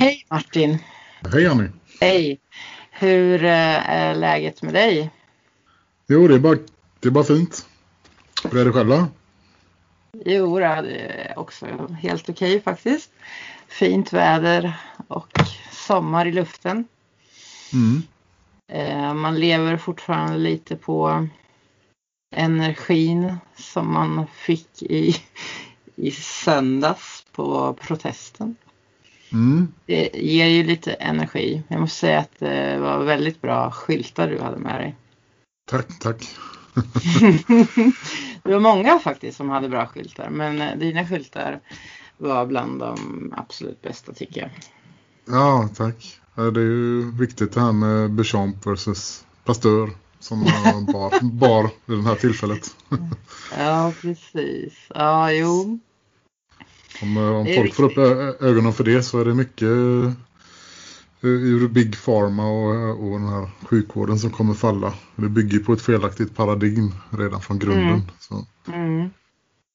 Hej Martin! Hej Annie! Hej! Hur eh, är läget med dig? Jo, det är bara, det är bara fint. Hur är det själva? Jo, det är också helt okej okay, faktiskt. Fint väder och sommar i luften. Mm. Eh, man lever fortfarande lite på energin som man fick i, i söndags på protesten. Mm. Det ger ju lite energi. Jag måste säga att det var väldigt bra skyltar du hade med dig. Tack, tack. det var många faktiskt som hade bra skyltar men eh, dina skyltar var bland de absolut bästa tycker jag. Ja, tack. Det är ju viktigt det här med Bechamp versus Pasteur som bar, bar vid det här tillfället. ja, precis. Ja, jo. Om, eh, om folk får upp ögonen för det så är det mycket eh, ur Big Pharma och, och den här sjukvården som kommer falla. Det bygger på ett felaktigt paradigm redan från grunden. Mm. Mm.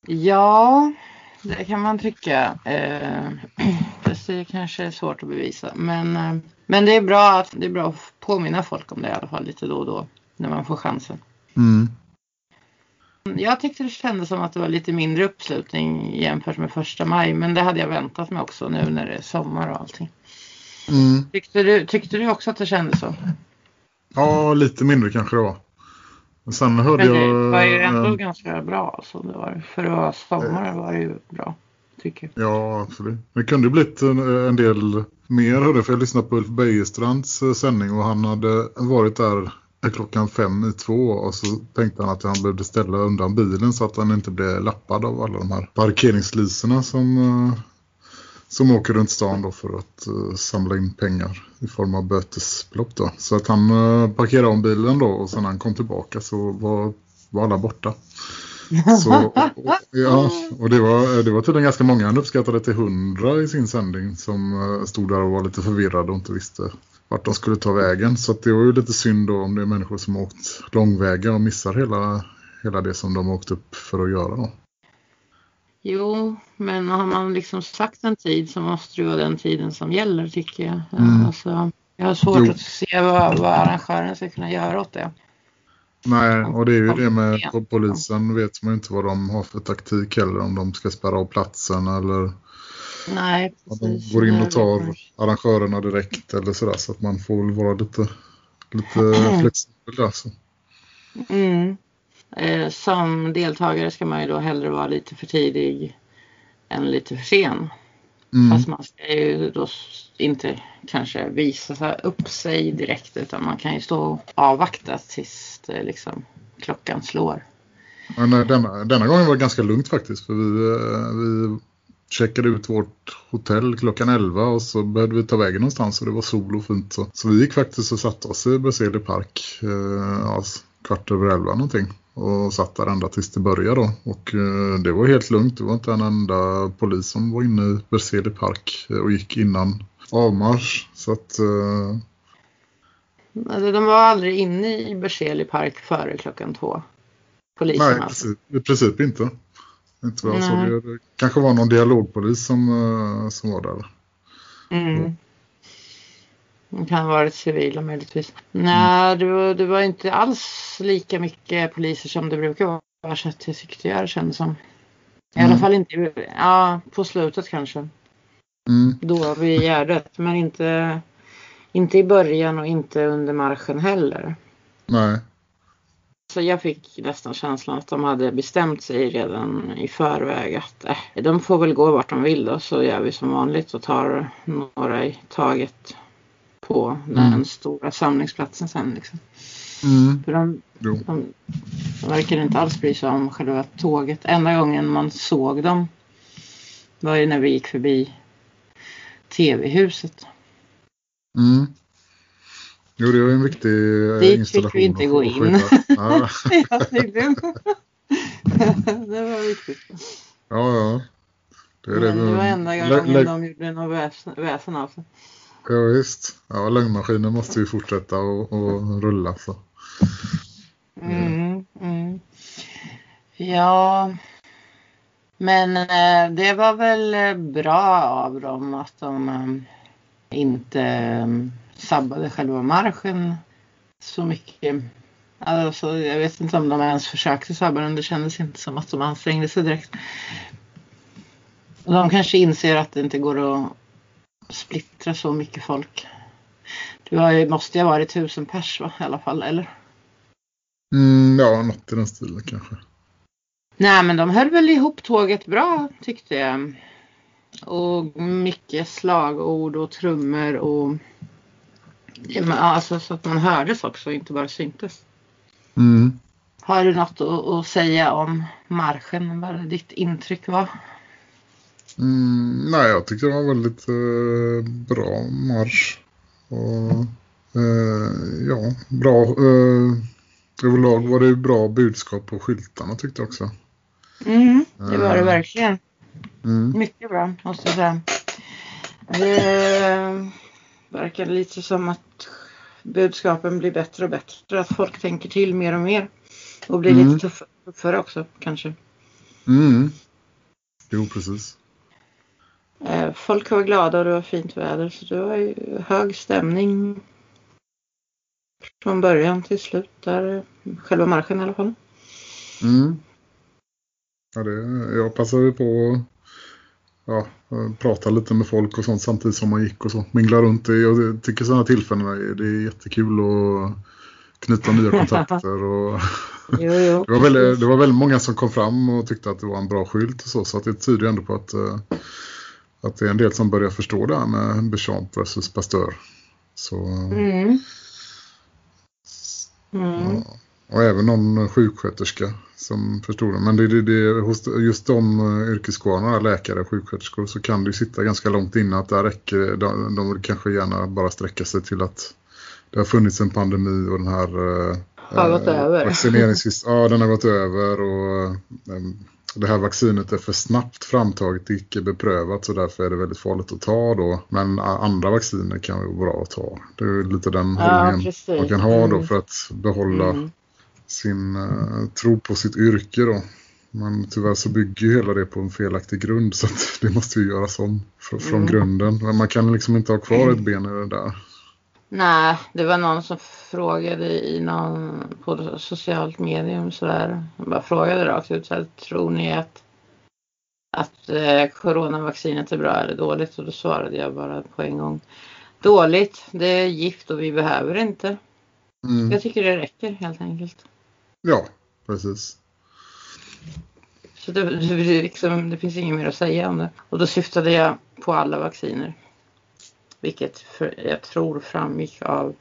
Ja, det kan man tycka. Eh, det kanske är svårt att bevisa. Men, eh, men det, är bra att, det är bra att påminna folk om det i alla fall lite då och då. När man får chansen. Mm. Jag tyckte det kändes som att det var lite mindre uppslutning jämfört med första maj. Men det hade jag väntat mig också nu när det är sommar och allting. Mm. Tyckte, du, tyckte du också att det kändes så? Ja, lite mindre kanske det var. Men sen hörde men det jag... var ju ändå äh, ganska bra. Alltså. Det var, för att vara sommar var det ju bra. Tycker jag. Ja, absolut. Det kunde blivit en, en del mer hörde för jag lyssnade på Ulf Bejestrands eh, sändning och han hade varit där klockan fem i två och så tänkte han att han behövde ställa undan bilen så att han inte blev lappad av alla de här parkeringsliserna som, eh, som åker runt stan då för att eh, samla in pengar i form av bötesbelopp då. Så att han eh, parkerade om bilen då och sen när han kom tillbaka så var, var alla borta. Så, och, ja, och det var, det var tydligen ganska många, han uppskattade till hundra i sin sändning som stod där och var lite förvirrade och inte visste vart de skulle ta vägen. Så det var ju lite synd då om det är människor som har åkt långväga och missar hela, hela det som de har åkt upp för att göra då. Jo, men har man liksom sagt en tid så måste det vara den tiden som gäller tycker jag. Mm. Alltså, jag har svårt jo. att se vad, vad arrangören ska kunna göra åt det. Nej, och det är ju det med polisen vet man inte vad de har för taktik heller. Om de ska spärra av platsen eller Nej, precis. de går in och tar arrangörerna direkt eller sådär. Så att man får vara lite, lite flexibel där. Så. Mm. Eh, som deltagare ska man ju då hellre vara lite för tidig än lite för sen. Mm. Fast man ska ju då inte kanske visa upp sig direkt utan man kan ju stå och avvakta tills det liksom, klockan slår. Men denna, denna gången var det ganska lugnt faktiskt för vi, vi checkade ut vårt hotell klockan 11 och så behövde vi ta vägen någonstans och det var sol och fint. Så, så vi gick faktiskt och satte oss i Berzelii park eh, ja, kvart över 11 någonting och satt där ända tills det började då. Och eh, det var helt lugnt. Det var inte en enda polis som var inne i Berzelii park och gick innan avmarsch. Så att... Eh... Alltså, de var aldrig inne i Berzelii park före klockan två? Poliserna Nej, alltså. i princip inte. Inte vad jag såg. Det, det kanske var någon dialogpolis som, uh, som var där. Mm. Det kan ha varit civila möjligtvis. Nej, det var, det var inte alls lika mycket poliser som det brukar vara. Tyckte jag det kändes som. I Mm. alla fall inte, ja på slutet kanske. Mm. Då vid Gärdet. Men inte, inte i början och inte under marschen heller. Nej. Så jag fick nästan känslan att de hade bestämt sig redan i förväg att äh, de får väl gå vart de vill då så gör vi som vanligt och tar några i taget på den Mm. stora samlingsplatsen sen liksom. Mm. För de, Jo. de, de verkar inte alls bry sig om själva tåget. Enda gången man såg dem var ju när vi gick förbi tv-huset. Mm. Jo, det var en viktig eh, Dit fick installation. vi inte att gå in. Ja, det var viktigt. ja. ja. Det, är Men det var enda gången de gjorde något väsen, av sig. Ja, visst. Ja, lögnmaskinen måste ju fortsätta och, och rulla. Så. Mm, mm. Ja, men eh, det var väl eh, bra av dem att de, eh, inte um, sabbade själva marschen så mycket. Alltså, jag vet inte om de ens försökte sabba den. Det kändes inte som att de ansträngde sig direkt. De kanske inser att det inte går att splittra så mycket folk. Ju, måste ju ha varit tusen pers va, i alla fall, eller? Mm, ja, något i den stilen kanske. Nej, men de höll väl ihop tåget bra tyckte jag. Och mycket slagord och trummor och alltså så att man hördes också, inte bara syntes. Mm. Har du något att, säga om marschen? Vad ditt intryck var? Mm, nej, jag tyckte det var väldigt eh, bra marsch. Och, eh, ja, bra. Eh, överlag var det bra budskap på skyltarna tyckte jag också. Mm, det var det eh, verkligen. Mm. Mycket bra, måste jag säga. Verkar lite som att budskapen blir bättre och bättre. Att folk tänker till mer och mer. Och blir mm. lite tuffare också, kanske. Mm. Jo, precis. Eh, folk var glada och det var fint väder så det var ju hög stämning från början till slut där, själva marschen i alla fall. Mm. Ja, det, jag passade på ja, prata lite med folk och sånt samtidigt som man gick och så. Mingla runt. Jag tycker sådana tillfällen är, det är jättekul att knyta nya kontakter. Och jo, jo. det, var väldigt, det var väldigt många som kom fram och tyckte att det var en bra skylt och så. Så att det tyder ändå på att eh, att det är en del som börjar förstå det här med Béchamp versus Pasteur. Så, mm. Mm. Ja, och även någon sjuksköterska som förstår det. Men det, det, det, hos just de uh, yrkeskårarna, läkare och sjuksköterskor, så kan det sitta ganska långt innan att det räcker. De, de kanske gärna bara sträcka sig till att det har funnits en pandemi och den här uh, har gått uh, över. ja, den har gått över och um, det här vaccinet är för snabbt framtaget, icke beprövat så därför är det väldigt farligt att ta då. Men andra vacciner kan vara bra att ta. Det är lite den ja, hållningen man kan ha då mm. för att behålla mm. Sin uh, tro på sitt yrke då. Men tyvärr så bygger ju hela det på en felaktig grund så att det måste ju göras om från mm. grunden. Men man kan liksom inte ha kvar ett ben i det där. Nej, det var någon som frågade i någon på socialt medium sådär. Bara frågade rakt ut så här, tror ni att att eh, coronavaccinet är bra eller dåligt? Och då svarade jag bara på en gång. Dåligt, det är gift och vi behöver inte. Mm. Jag tycker det räcker helt enkelt. Ja, precis. Så det, det, liksom, det finns inget mer att säga om det. Och då syftade jag på alla vacciner. Vilket för, jag tror framgick av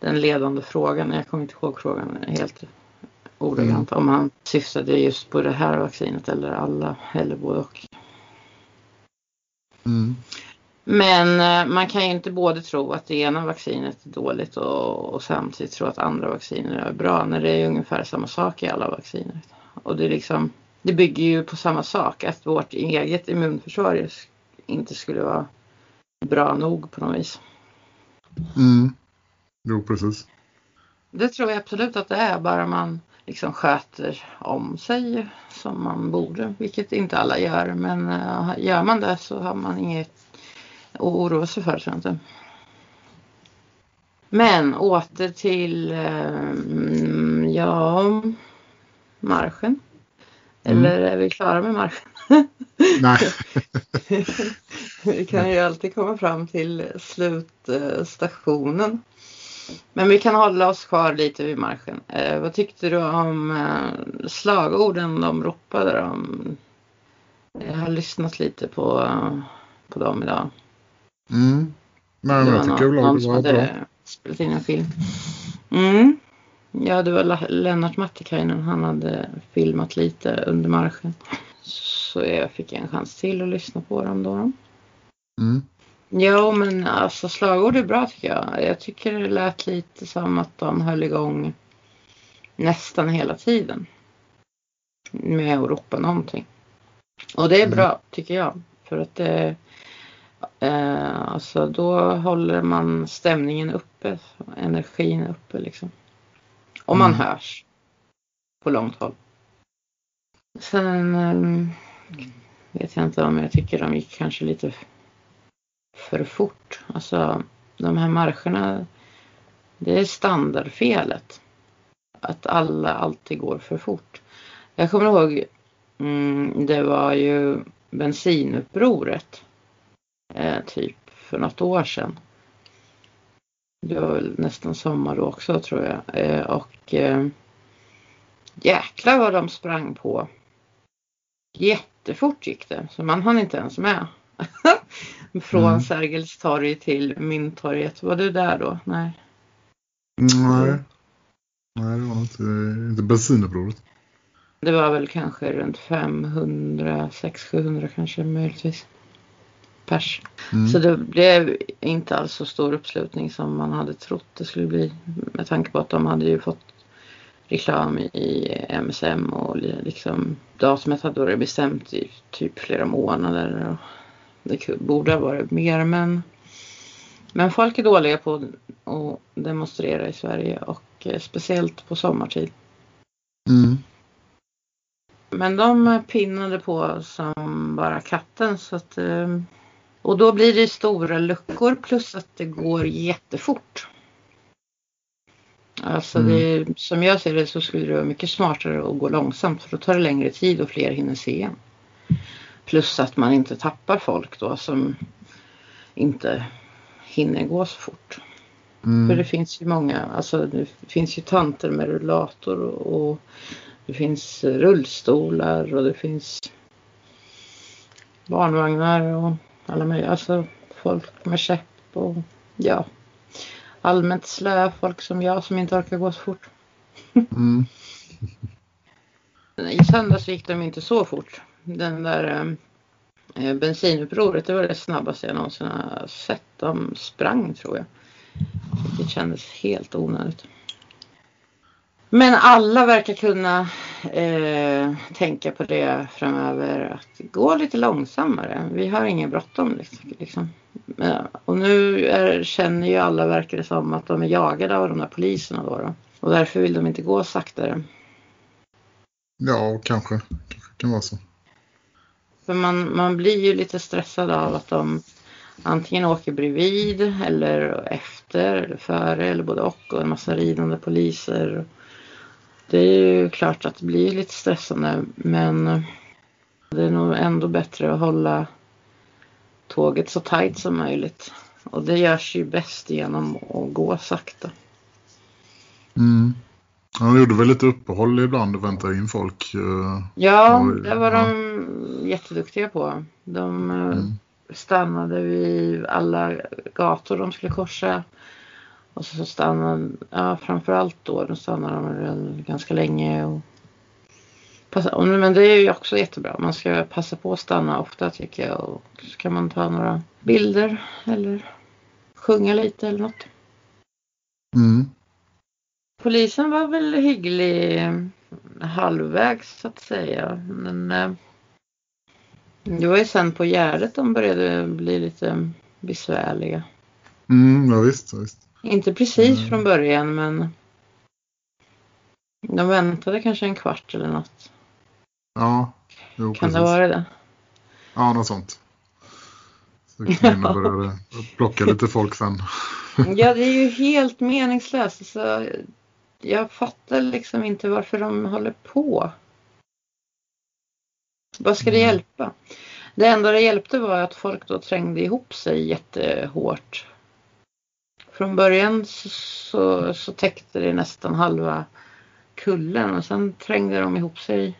den ledande frågan. Jag kommer inte ihåg frågan helt ordagrant. Mm. Om han syftade just på det här vaccinet eller alla eller både och. Mm. Men eh, man kan ju inte både tro att det ena vaccinet är dåligt och, och, samtidigt tro att andra vacciner är bra när det är ungefär samma sak i alla vacciner. Och det, liksom, det bygger ju på samma sak, att vårt eget immunförsvar inte skulle vara bra nog på något vis. Mm. Jo, precis. Det tror jag absolut att det är, bara man liksom sköter om sig som man borde, vilket inte alla gör. Men uh, gör man det så har man inget att oroa sig för, tror jag inte. Men åter till, uh, ja, marschen. Mm. Eller är vi klara med marschen? Nej. vi kan ju alltid komma fram till slutstationen. Men vi kan hålla oss kvar lite vid marschen. Eh, vad tyckte du om eh, slagorden de ropade? Om? Jag har lyssnat lite på, på dem idag. Mm. Nej, men jag tycker någon, någon det var bra. spelat in en film. Mm. Ja, det var Lennart Mattikainen. Han hade filmat lite under marschen. Så jag fick en chans till att lyssna på dem då. Mm. Ja, men alltså slagord är bra tycker jag. Jag tycker det lät lite som att de höll igång nästan hela tiden. Med att ropa någonting. Och det är mm. bra tycker jag. För att det, eh, alltså då håller man stämningen uppe. Energin uppe liksom. Och man mm. hörs. På långt håll. Sen eh, vet jag inte om jag tycker de gick kanske lite för fort. Alltså de här marscherna, det är standardfelet. Att alla alltid går för fort. Jag kommer ihåg, mm, det var ju bensinupproret. Eh, typ för något år sedan. Det var väl nästan sommar då också tror jag. Eh, och eh, jäklar vad de sprang på. Jättefort gick det. Så man hann inte ens med. Från mm. Sergels torg till Mynttorget. Var du där då? Nej. Nej. Nej, det var inte, inte bensinupproret. Det var väl kanske runt 500, 600-700 kanske möjligtvis. Pers. Mm. Så det blev inte alls så stor uppslutning som man hade trott det skulle bli. Med tanke på att de hade ju fått reklam i MSM och liksom datumet hade varit bestämt i typ flera månader. Det borde ha varit mer men men folk är dåliga på att demonstrera i Sverige och eh, speciellt på sommartid. Mm. Men de pinnade på som bara katten så att eh, och då blir det stora luckor plus att det går jättefort. Alltså mm. det, som jag ser det så skulle det vara mycket smartare att gå långsamt för då tar det längre tid och fler hinner se en. Plus att man inte tappar folk då som inte hinner gå så fort. Mm. För det finns ju många, alltså det finns ju tanter med rullator och, och det finns rullstolar och det finns barnvagnar och alla möjliga, alltså folk med käpp och ja, allmänt slöa folk som jag som inte orkar gå så fort. Mm. I söndags gick de inte så fort. Den där eh, bensinupproret, det var det snabbaste jag någonsin har sett. De sprang tror jag. Det kändes helt onödigt. Men alla verkar kunna eh, tänka på det framöver. Att gå lite långsammare. Vi har ingen bråttom. Liksom. Och nu är, känner ju alla verkar det som att de är jagade av de där poliserna. Då, då. Och därför vill de inte gå saktare. Ja, kanske. kanske kan vara så. För man, man blir ju lite stressad av att de antingen åker bredvid eller efter eller före eller både och och en massa ridande poliser det är ju klart att det blir lite stressande men det är nog ändå bättre att hålla tåget så tajt som möjligt. Och det görs ju bäst genom att gå sakta. Mm. Han gjorde väl lite uppehåll ibland och väntade in folk. Eh, ja, det var de jätteduktiga på. De eh, mm. stannade vid alla gator de skulle korsa. Och så stannade, ja framförallt då, då stannade de ganska länge. Och passa, men det är ju också jättebra. Man ska passa på att stanna ofta tycker jag. Och så kan man ta några bilder eller sjunga lite eller något. Mm. Polisen var väl hygglig halvvägs så att säga. Men eh, det var ju sen på Gärdet de började bli lite besvärliga. Mm, ja visst, ja, visst. Inte precis mm. från början men de väntade kanske en kvart eller något. Ja, jo, Kan precis. det vara det? Ja, något sånt. Så kvinnorna började plocka lite folk sen. ja, det är ju helt meningslöst. Så jag fattar liksom inte varför de håller på. Vad ska det mm. hjälpa? Det enda det hjälpte var att folk då trängde ihop sig jättehårt från början så, så täckte det nästan halva kullen och sen trängde de ihop sig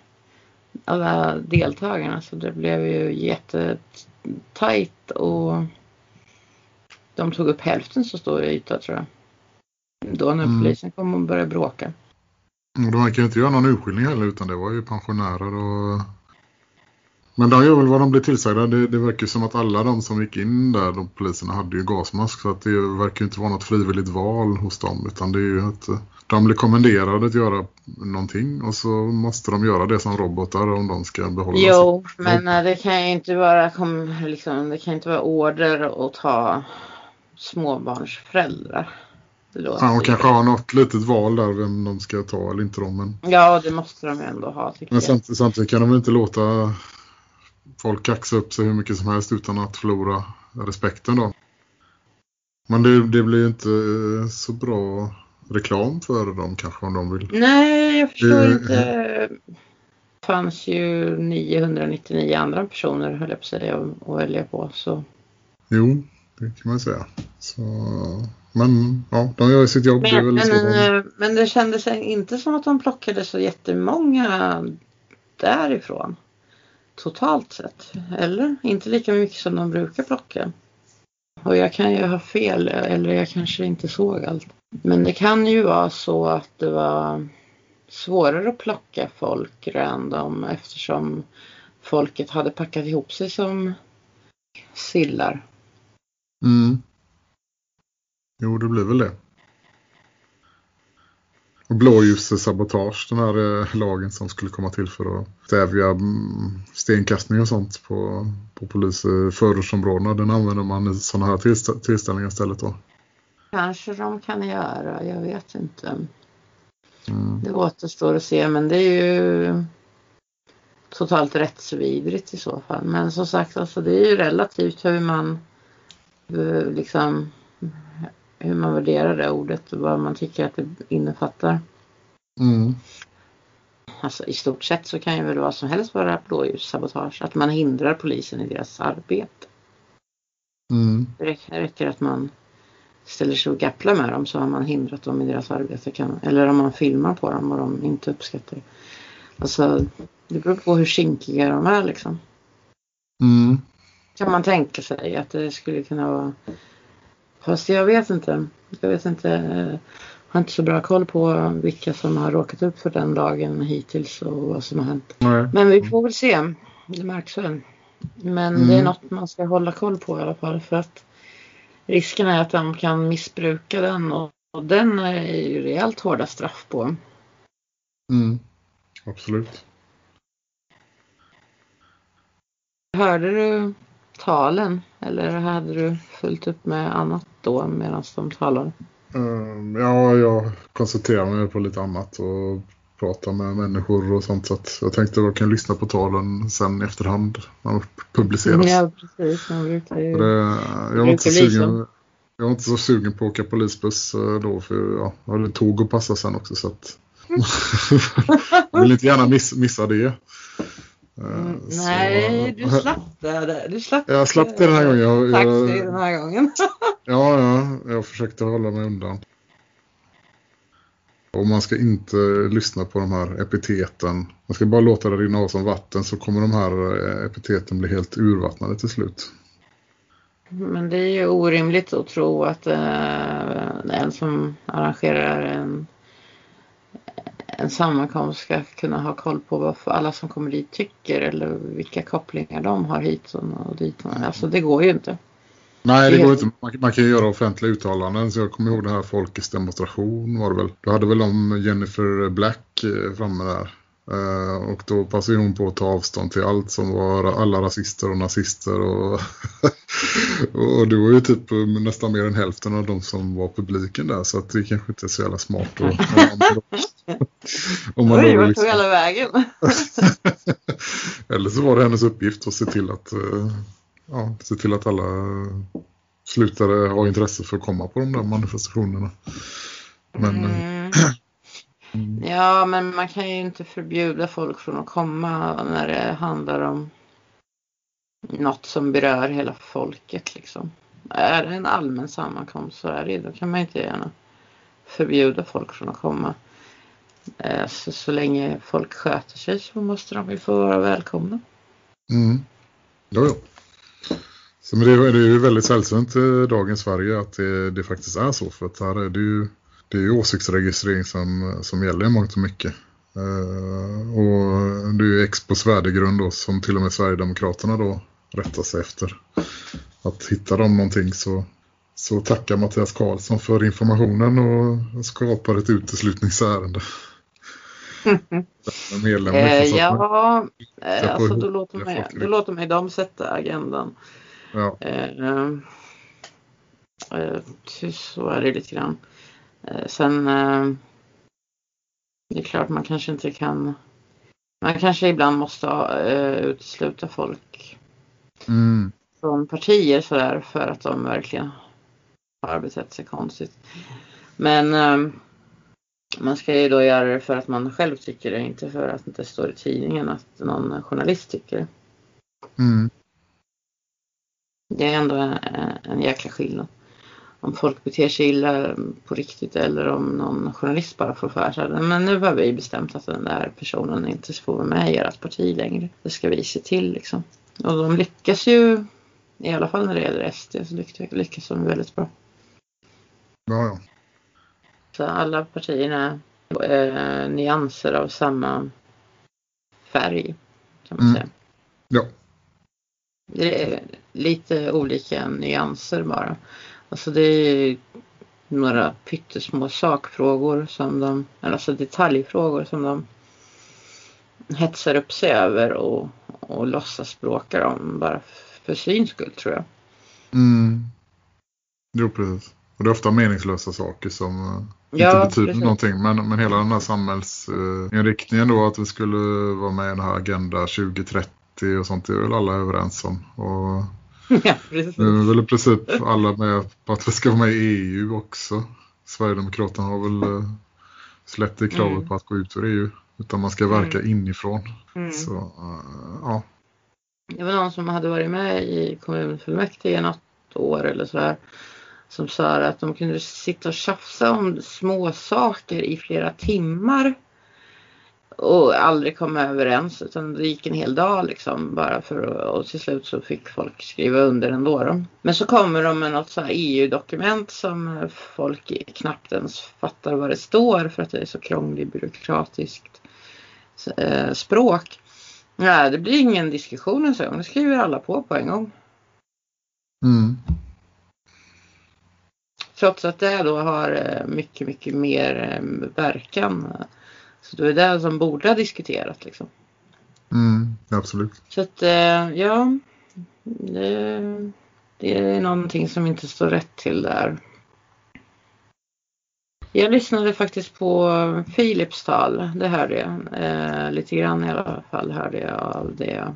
alla deltagarna så det blev ju jättetajt och de tog upp hälften så stor yta tror jag. Då när mm. polisen kom och började bråka. Och de verkar inte göra någon urskiljning heller utan det var ju pensionärer och men de gör väl vad de blir tillsagda. Det, det verkar som att alla de som gick in där, de poliserna, hade ju gasmask. Så att det verkar inte vara något frivilligt val hos dem. Utan det är ju att eh, de blir kommenderade att göra någonting. Och så måste de göra det som robotar om de ska behålla sig. Jo, men eh, det kan ju inte vara, liksom, det kan inte vara order att ta småbarnsföräldrar. Ja, och kanske ha något litet val där vem de ska ta eller inte. Dem, men... Ja, det måste de ändå ha. men samtidigt, samtidigt kan de inte låta folk kaxa upp sig hur mycket som helst utan att förlora respekten då. Men det, det blir ju inte eh, så bra reklam för dem kanske om de vill. Nej, jag förstår det... inte. Det fanns ju 999 andra personer höll jag på att säga att välja på. Så. Jo, det kan man säga. Så, men ja, de gör sitt jobb. Men det, men. Eh, men det kändes inte som att de plockade så jättemånga därifrån. Totalt sett. Eller? Inte lika mycket som de brukar plocka. Och jag kan ju ha fel eller jag kanske inte såg allt. Men det kan ju vara så att det var svårare att plocka folk random eftersom folket hade packat ihop sig som sillar. Mm. Jo, det blir väl det. Blåljussabotage, den här eh, lagen som skulle komma till för att stävja mm, stenkastning och sånt på, på polisförortsområdena. Den använder man i sådana här tillstä tillställningar istället då. Kanske de kan göra, jag vet inte. Mm. Det återstår att se men det är ju totalt rättsvidrigt i så fall. Men som sagt, alltså det är ju relativt hur man eh, liksom hur man värderar det ordet och vad man tycker att det innefattar. Mm. Alltså i stort sett så kan ju väl vad som helst vara blåljussabotage. Att man hindrar polisen i deras arbete. Mm. Det räcker att man ställer sig och gapplar med dem så har man hindrat dem i deras arbete. Kan, eller om man filmar på dem och de inte uppskattar det. Alltså det beror på hur kinkiga de är liksom. Mm. Kan man tänka sig att det skulle kunna vara Fast jag vet inte. Jag vet inte. Jag har inte så bra koll på vilka som har råkat upp för den lagen hittills och vad som har hänt. Nej. Men vi får väl se. Det märks väl. Men mm. det är mm. något man ska hålla koll på i alla fall för att risken är att de kan missbruka den och, och den är ju rejält hårda straff på. Mm. Absolut. Hörde du talen eller hade du fullt upp med annat då medan de talade? Um, ja, jag koncentrerar mig på lite annat och pratar med människor och sånt. Så jag tänkte att jag kan lyssna på talen sen efterhand när de publiceras. Ja, precis. Man brukar ju... Det, jag, var inte sugen, jag var inte så sugen på att åka polisbuss eh, då för ja, jag hade tåg att passa sen också så att jag vill inte gärna miss, missa det. Mm, nej, du slapp det. Du slapp jag slapp det den här gången. Jag, taxi den här gången. ja, ja, jag försökte hålla mig undan. Och man ska inte lyssna på de här epiteten. Man ska bara låta det rinna av som vatten så kommer de här eh, epiteten bli helt urvattnade till slut. Men det är ju orimligt att tro att eh, en som arrangerar en en sammankomst ska kunna ha koll på vad alla som kommer dit tycker eller vilka kopplingar de har hit och dit. Alltså det går ju inte. Nej, det, går inte. Man, kan ju göra offentliga uttalanden. Så jag kommer ihåg det här Folkets demonstration var det väl. Du hade väl om Jennifer Black eh, framme där. Uh, och då passade hon på att ta avstånd till allt som var alla rasister och nazister. Och, och det var ju typ nästan mer än hälften av de som var publiken där. Så att det kanske inte är så jävla smart. Att, Om man Oj, vart liksom... tog hela vägen? Eller så var det hennes uppgift att se till att, eh, ja, se till att alla slutade ha intresse för att komma på de där manifestationerna. Men, mm. mm. Ja, men man kan ju inte förbjuda folk från att komma när det handlar om något som berör hela folket. Liksom. Är det en allmän sammankomst så är det då kan man inte gärna förbjuda folk från att komma. Eh, så, så länge folk sköter sig så måste de ju få vara välkomna. Mm. Jo, jo. Så, men det, är, det är ju väldigt sällsynt i dagens Sverige att det, det, faktiskt är så. För att här är det ju, det är ju åsiktsregistrering som, som gäller i mångt och mycket. Uh, och det är ju Expos värdegrund då, som till och med Sverigedemokraterna då rättar sig efter. Att hittar de någonting så, så tackar Mattias Karlsson för informationen och skapar ett uteslutningsärende. Medlem, eh, ja, eh, alltså då låter, mig, då låter mig de sätta agendan. Ja. Eh, eh, så är det lite grann. Eh, sen eh, det är klart man kanske inte kan man kanske ibland måste uh, utesluta folk mm. från partier sådär för att de verkligen har betett sig konstigt. Men eh, man ska ju då göra det för att man själv tycker det, inte för att det inte står i tidningen att någon journalist tycker det. Mm. Det är ändå en, en jäkla skillnad. Om folk beter sig illa på riktigt eller om någon journalist bara får för sig Men nu har vi bestämt att den där personen inte får vara med i ert parti längre. Det ska vi se till liksom. Och de lyckas ju, i alla fall när det gäller SD, så lyckas de väldigt bra. Ja, ja. Så alla partierna är nyanser av samma färg kan man mm. säga. Ja. Det är lite olika nyanser bara. Alltså det är några pyttesmå sakfrågor som de, alltså detaljfrågor som de hetsar upp sig över och, och låtsas bråka om bara för syns skull tror jag. Mm. Jo, precis. Och det är ofta meningslösa saker som ja, inte betyder precis. någonting. Men, men hela den här samhällsinriktningen uh, då att vi skulle vara med i den här Agenda 2030 och sånt är väl alla överens om. Och ja, precis. Nu är väl i princip alla med på att vi ska vara med i EU också. Sverigedemokraterna har väl uh, släppt det kravet mm. på att gå ut ur EU. Utan man ska verka mm. inifrån. Mm. Så, uh, ja. Det var någon som hade varit med i kommunfullmäktige något år eller så här som sa att de kunde sitta och tjafsa om små saker i flera timmar och aldrig komma överens utan det gick en hel dag liksom bara för att, och till slut så fick folk skriva under ändå. Då. Men så kommer de med något så EU-dokument som folk knappt ens fattar vad det står för att det är så krångligt byråkratiskt eh, språk. Nej, det blir ingen diskussion en gång. Det skriver alla på på en gång. Mm. Trots att det då har eh, mycket, mycket mer eh, verkan. Så det är det som borde ha diskuterat liksom. Mm, absolut. Så att eh, ja, det, det är någonting som inte står rätt till där. Jag lyssnade faktiskt på Philips tal, det hörde jag. Eh, lite grann i alla fall hörde jag av det.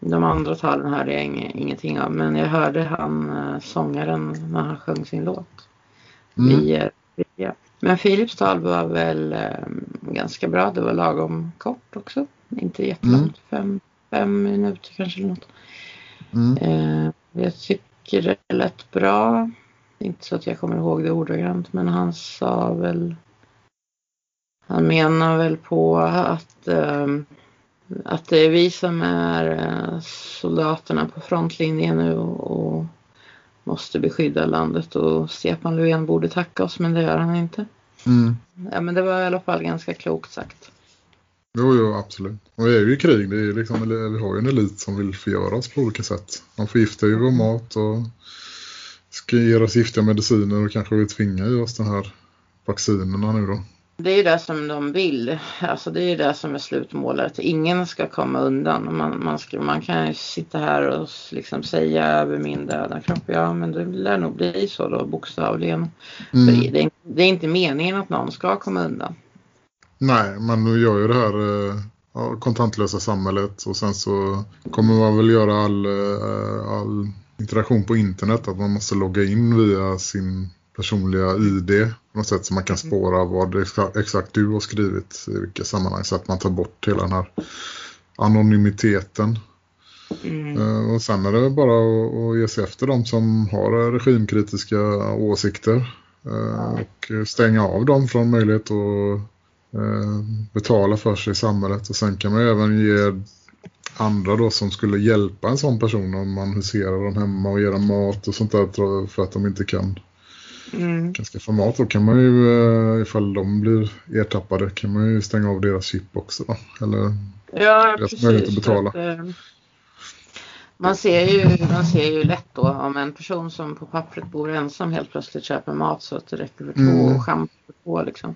De andra talen hörde jag ingenting av men jag hörde han eh, sångaren när han sjöng sin låt. Mm. I, ja. Men Philips tal var väl eh, ganska bra. Det var lagom kort också. Inte jättelångt. Mm. Fem, fem minuter kanske eller något. Mm. Eh, jag tycker det lät bra. Inte så att jag kommer ihåg det ordagrant men han sa väl han menar väl på att eh, att det är vi som är eh, soldaterna på frontlinjen nu och måste beskydda landet och Stefan Löfven borde tacka oss men det gör han inte. Mm. Ja men det var i alla fall ganska klokt sagt. Jo, jo, absolut. Och vi är ju i krig. Det är liksom, vi har ju en elit som vill förgöra oss på olika sätt. De förgiftar ju vår mat och ska ge oss giftiga mediciner och kanske vill tvinga i oss den här vaccinerna nu då. Det är ju det som de vill. Alltså det är ju det som är slutmålet. Ingen ska komma undan. Man, man, ska, man kan ju sitta här och liksom säga över min döda kropp. Ja men det lär nog bli så då bokstavligen. Mm. Det, det, är inte meningen att någon ska komma undan. Nej, man gör ju det här eh, kontantlösa samhället. Och sen så kommer man väl göra all, eh, all interaktion på internet. Att man måste logga in via sin personliga ID på något sätt så man kan mm. spåra vad exakt du har skrivit i vilka sammanhang så att man tar bort hela den här anonymiteten. Mm. Uh, och sen är det bara att, ge sig efter de som har regimkritiska åsikter uh, och stänga av dem från möjlighet att uh, betala för sig i samhället och sen kan man även ge andra då som skulle hjälpa en sån person om man huserar dem hemma och ger dem mat och sånt där för att de inte kan mm. ganska format. Då kan man ju, eh, ifall de blir ertappade, kan man ju stänga av deras chip också. Då. Eller ja, deras precis, möjlighet att betala. Att, eh, man, ser ju, man ser ju lätt då om en person som på pappret bor ensam helt plötsligt köper mat så att det räcker för två mm. och schampo för två liksom.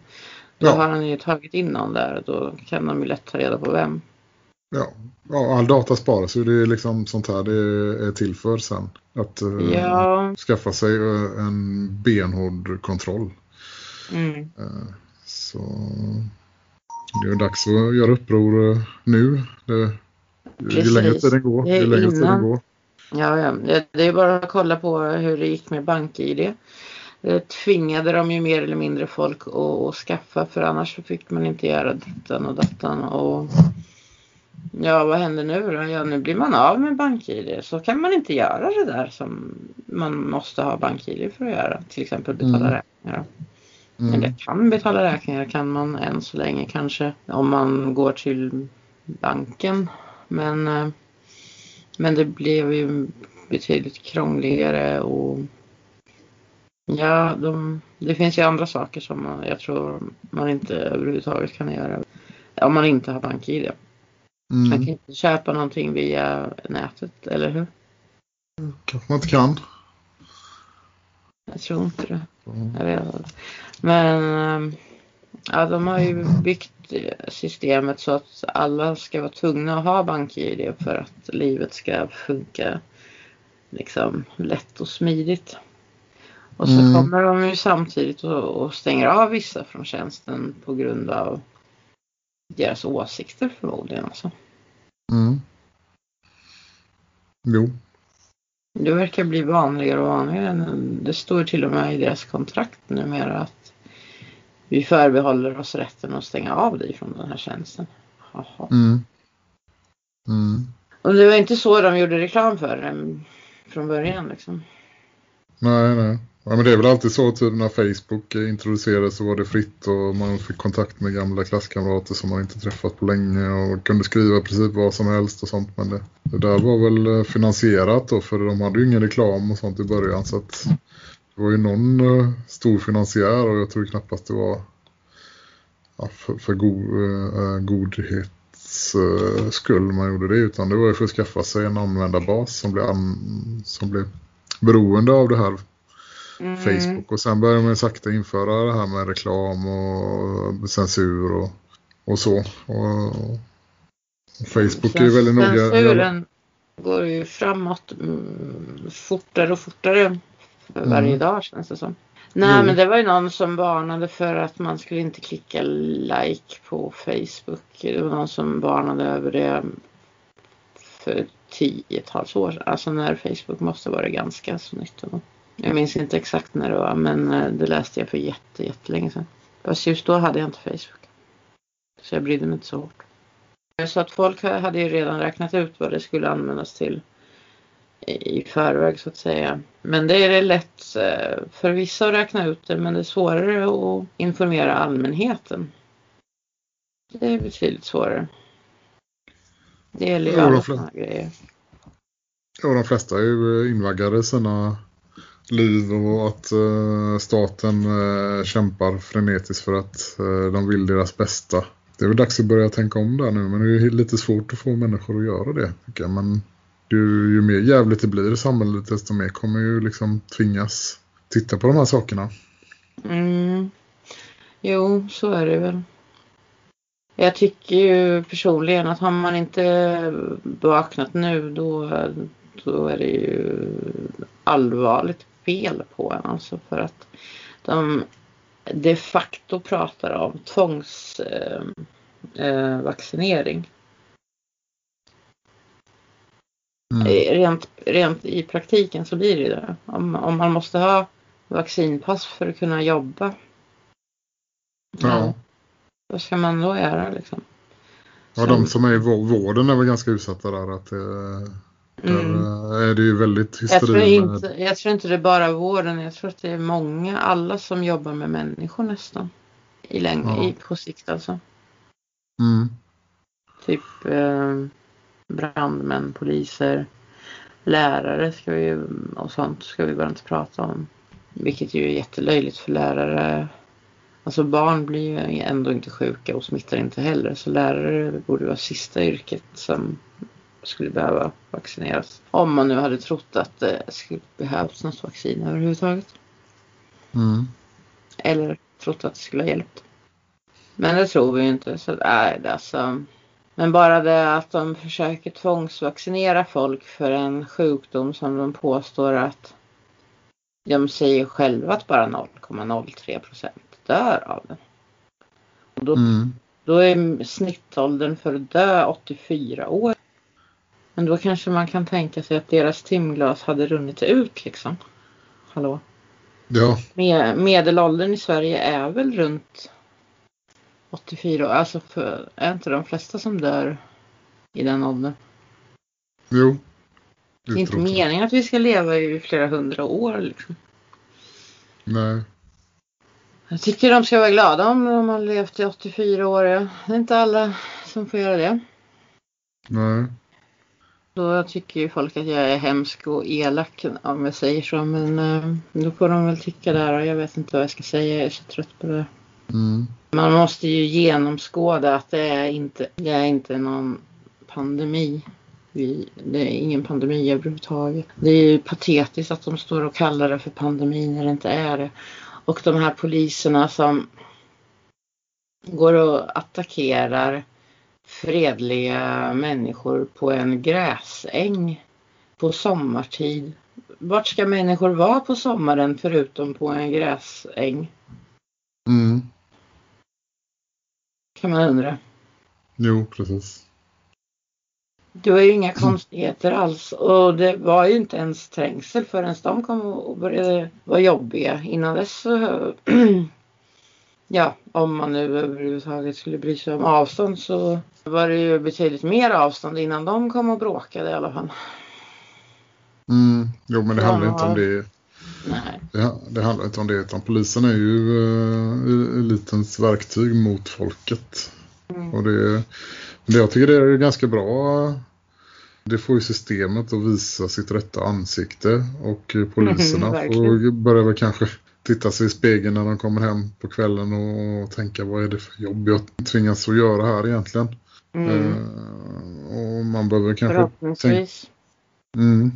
Då ja. har han ju tagit in någon där och då kan de ju lätt ta reda på vem. Ja, ja all data sparas ju. Det är liksom sånt här det är till för sen. Att uh, ja. skaffa sig uh, en benhård kontroll. Mm. Uh, så det är dags att göra uppror nu. Det, ju längre tiden går, ju längre tiden går. Ja, ja. Det är bara att kolla på hur det gick med BankID. Det tvingade de ju mer eller mindre folk att, att skaffa för annars fick man inte göra dittan och dattan. Och ja, vad händer nu då? Ja, nu blir man av med BankID. Så kan man inte göra det där som man måste ha BankID för att göra. Till exempel betala mm. räkningar. Mm. Eller kan betala räkningar kan man än så länge kanske om man går till banken. Men, eh, men det blev ju betydligt krångligare och ja, de, det finns ju andra saker som jag tror man inte överhuvudtaget kan göra om man inte har BankID. Mm. Man kan inte köpa någonting via nätet, eller hur? Kanske man inte kan. Jag tror inte det. Mm. Jag vet. Men ehm, ja, de har ju byggt systemet så att alla ska vara tvungna att ha BankID för att livet ska funka liksom lätt och smidigt. Och så mm. kommer de ju samtidigt och, stänger av vissa från tjänsten på grund av deras åsikter förmodligen. Alltså. Mm. Jo. Det verkar bli vanligare och vanligare. Det står till och med i deras kontrakt numera att vi förbehåller oss rätten att stänga av dig från den här tjänsten. Mm. Mm. Och det var inte så de gjorde reklam för det från början liksom. Nej, nej. Ja, men det är väl alltid så typ när Facebook introducerades så var det fritt och man fick kontakt med gamla klasskamrater som man inte träffat på länge och kunde skriva precis vad som helst och sånt. Men det, det där var väl eh, finansierat då för de hade ju ingen reklam och sånt i början så att det var ju någon uh, stor finansiär och jag tror knappast det var ja, för, för go, uh, godhets uh, skull man gjorde det utan det var ju för att skaffa sig en användarbas som blev, an, som blev beroende av det här mm. Facebook. Och sen började man sakta införa det här med reklam och censur och, och så. Och, och Facebook är ju väldigt noga. Censuren går ju framåt mm, fortare och fortare varje mm. dag känns det som. Nej jo. men det var ju någon som varnade för att man skulle inte klicka like på Facebook. Det var någon som varnade över det för tiotals år sedan. Alltså när Facebook måste vara ganska så nytt. Jag minns inte exakt när det var men eh, det läste jag för jätte, jättelänge sedan. Fast just då hade jag inte Facebook. Så jag brydde mig inte så hårt. Så att folk hade ju redan räknat ut vad det skulle användas till i förväg så att säga. Men det är lätt eh, för vissa att räkna ut det men det är svårare att informera allmänheten. Det är betydligt svårare. Det gäller ju alla sådana grejer. Ja, de flesta är ju invaggade i sina liv och att eh, staten eh, kämpar frenetiskt för att eh, de vill deras bästa. Det är väl dags att börja tänka om där nu men det är ju lite svårt att få människor att göra det tycker jag. Men ju, ju mer jävligt det blir i samhället desto mer kommer ju liksom tvingas titta på de här sakerna. Mm. Jo, så är det väl. Jag tycker ju personligen att har man inte vaknat nu då, då är det ju allvarligt fel på en. Alltså för att de de facto pratar om tvångsvaccinering. Eh, eh mm. rent, rent i praktiken så blir det ju det. Om, om man måste ha vaccinpass för att kunna jobba. Ja. Vad ska man då göra liksom? Ja, de som är i vården är väl ganska utsatta där. Att, eh, Mm. Där är det ju väldigt hysteri. Jag tror, inte, jag tror inte det är bara vården. Jag tror att det är många, alla som jobbar med människor nästan. I längd, ja. i, på sikt alltså. Mm. Typ eh, brandmän, poliser, lärare ska vi, och sånt ska vi bara inte prata om. Vilket ju är jättelöjligt för lärare. Alltså barn blir ju ändå inte sjuka och smittar inte heller. Så lärare borde vara sista yrket som skulle behöva vaccineras. Om man nu hade trott att det skulle behövas något vaccin överhuvudtaget. Mm. Eller trott att det skulle ha hjälpt. Men det tror vi inte. Så nej, alltså. Men bara det att de försöker tvångsvaccinera folk för en sjukdom som de påstår att de säger själva att bara 0,03 procent dör av den. Och då, mm. då är snittåldern för att dö 84 år. Men då kanske man kan tänka sig att deras timglas hade runnit ut liksom. Hallå? Ja, Med, medelåldern i Sverige är väl runt 84 år. Alltså för, är inte de flesta som dör i den åldern? jo. Det är inte meningen att vi ska leva i flera hundra år liksom. Nej. Jag tycker de ska vara glada om de har levt i 84 år. Det är inte alla som får göra det. Nej. Då tycker ju folk att jag är hemsk och elak om jag säger så. Men eh, då får de väl tycka det och jag vet inte vad jag ska säga. Jag är så trött på det. Mm. Man måste ju genomskåda att det är inte, det är inte någon pandemi. Vi, det är ingen pandemi överhuvudtaget. Det är ju patetiskt att de står och kallar det för pandemi när det inte är det. Och de här poliserna som går och attackerar fredliga människor på en gräsäng på sommartid. Vart ska människor vara på sommaren förutom på en gräsäng? Mm. Kan man undra. Jo, precis. Det var ju inga konstigheter alls och det var ju inte ens trängsel förrän de kom och började vara jobbiga. Innan dess så, ja, om man nu överhuvudtaget skulle bry sig om avstånd så var det ju betydligt mer avstånd innan de kom och bråkade i alla fall. Mm. Jo, men det handlar inte om det. Nej. Det, det handlar inte om det, utan polisen är ju uh, elitens verktyg mot folket. Mm. Och det, det jag tycker det är ganska bra. Det får ju systemet att visa sitt rätta ansikte och eh, poliserna Mm, får börja väl kanske titta sig i spegeln när de kommer hem på kvällen och tänka vad är det för jobb jag tvingas att göra här egentligen. Mm. Eh, och man behöver kanske Förhoppningsvis. Mm.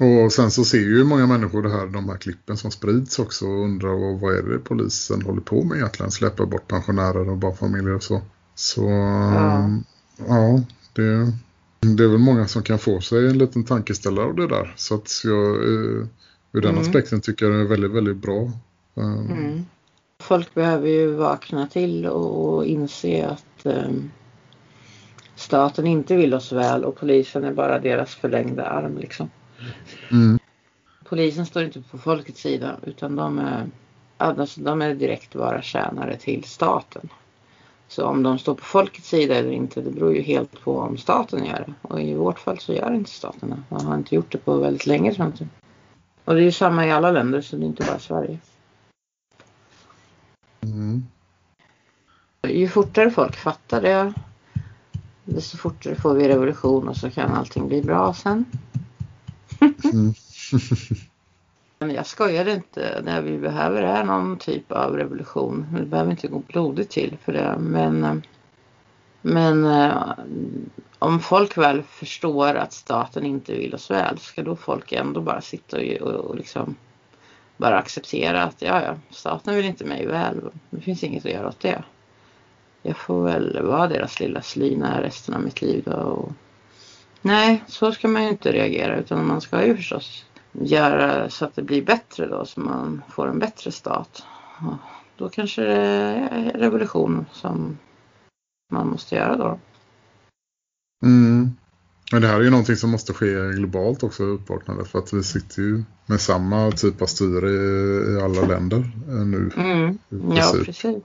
Och sen så ser ju många människor det här, de här klippen som sprids också och undrar vad, vad är det polisen håller på med egentligen? Släpper bort pensionärer och barnfamiljer och så. Så ja, ja det, det är väl många som kan få sig en liten tankeställare av det där. Så att jag, eh, ur den Mm. aspekten tycker jag det är väldigt, väldigt bra. Eh, Mm. Folk behöver ju vakna till och inse att ehm, staten inte vill oss väl och polisen är bara deras förlängda arm liksom. Mm. Polisen står inte på folkets sida utan de är, alltså, de är direkt bara tjänare till staten. Så om de står på folkets sida eller inte det beror ju helt på om staten gör det. Och i vårt fall så gör inte staten det. Man har inte gjort det på väldigt länge tror jag inte. Och det är ju samma i alla länder så det är inte bara Sverige. Mm. Ju fortare folk fattar det desto fortare får vi revolution och så kan allting bli bra sen. Mm. Men jag skojar inte. Det vi behöver är någon typ av revolution. Det behöver inte gå blodigt till för det. Men, eh, men eh, om folk väl förstår att staten inte vill oss väl ska då folk ändå bara sitta och, och, och liksom bara acceptera att ja, ja, staten vill inte mig väl. Det finns inget att göra åt det. Jag får väl vara deras lilla slyna resten av mitt liv då. Och... Nej, så ska man ju inte reagera utan man ska ju förstås göra så att det blir bättre då så man får en bättre stat. Och då kanske det är revolution som man måste göra då. Mm. Men det här är ju någonting som måste ske globalt också, uppvaknandet. För att vi sitter ju med samma typ av styre i, alla länder eh, nu. Mm. Ja, precis.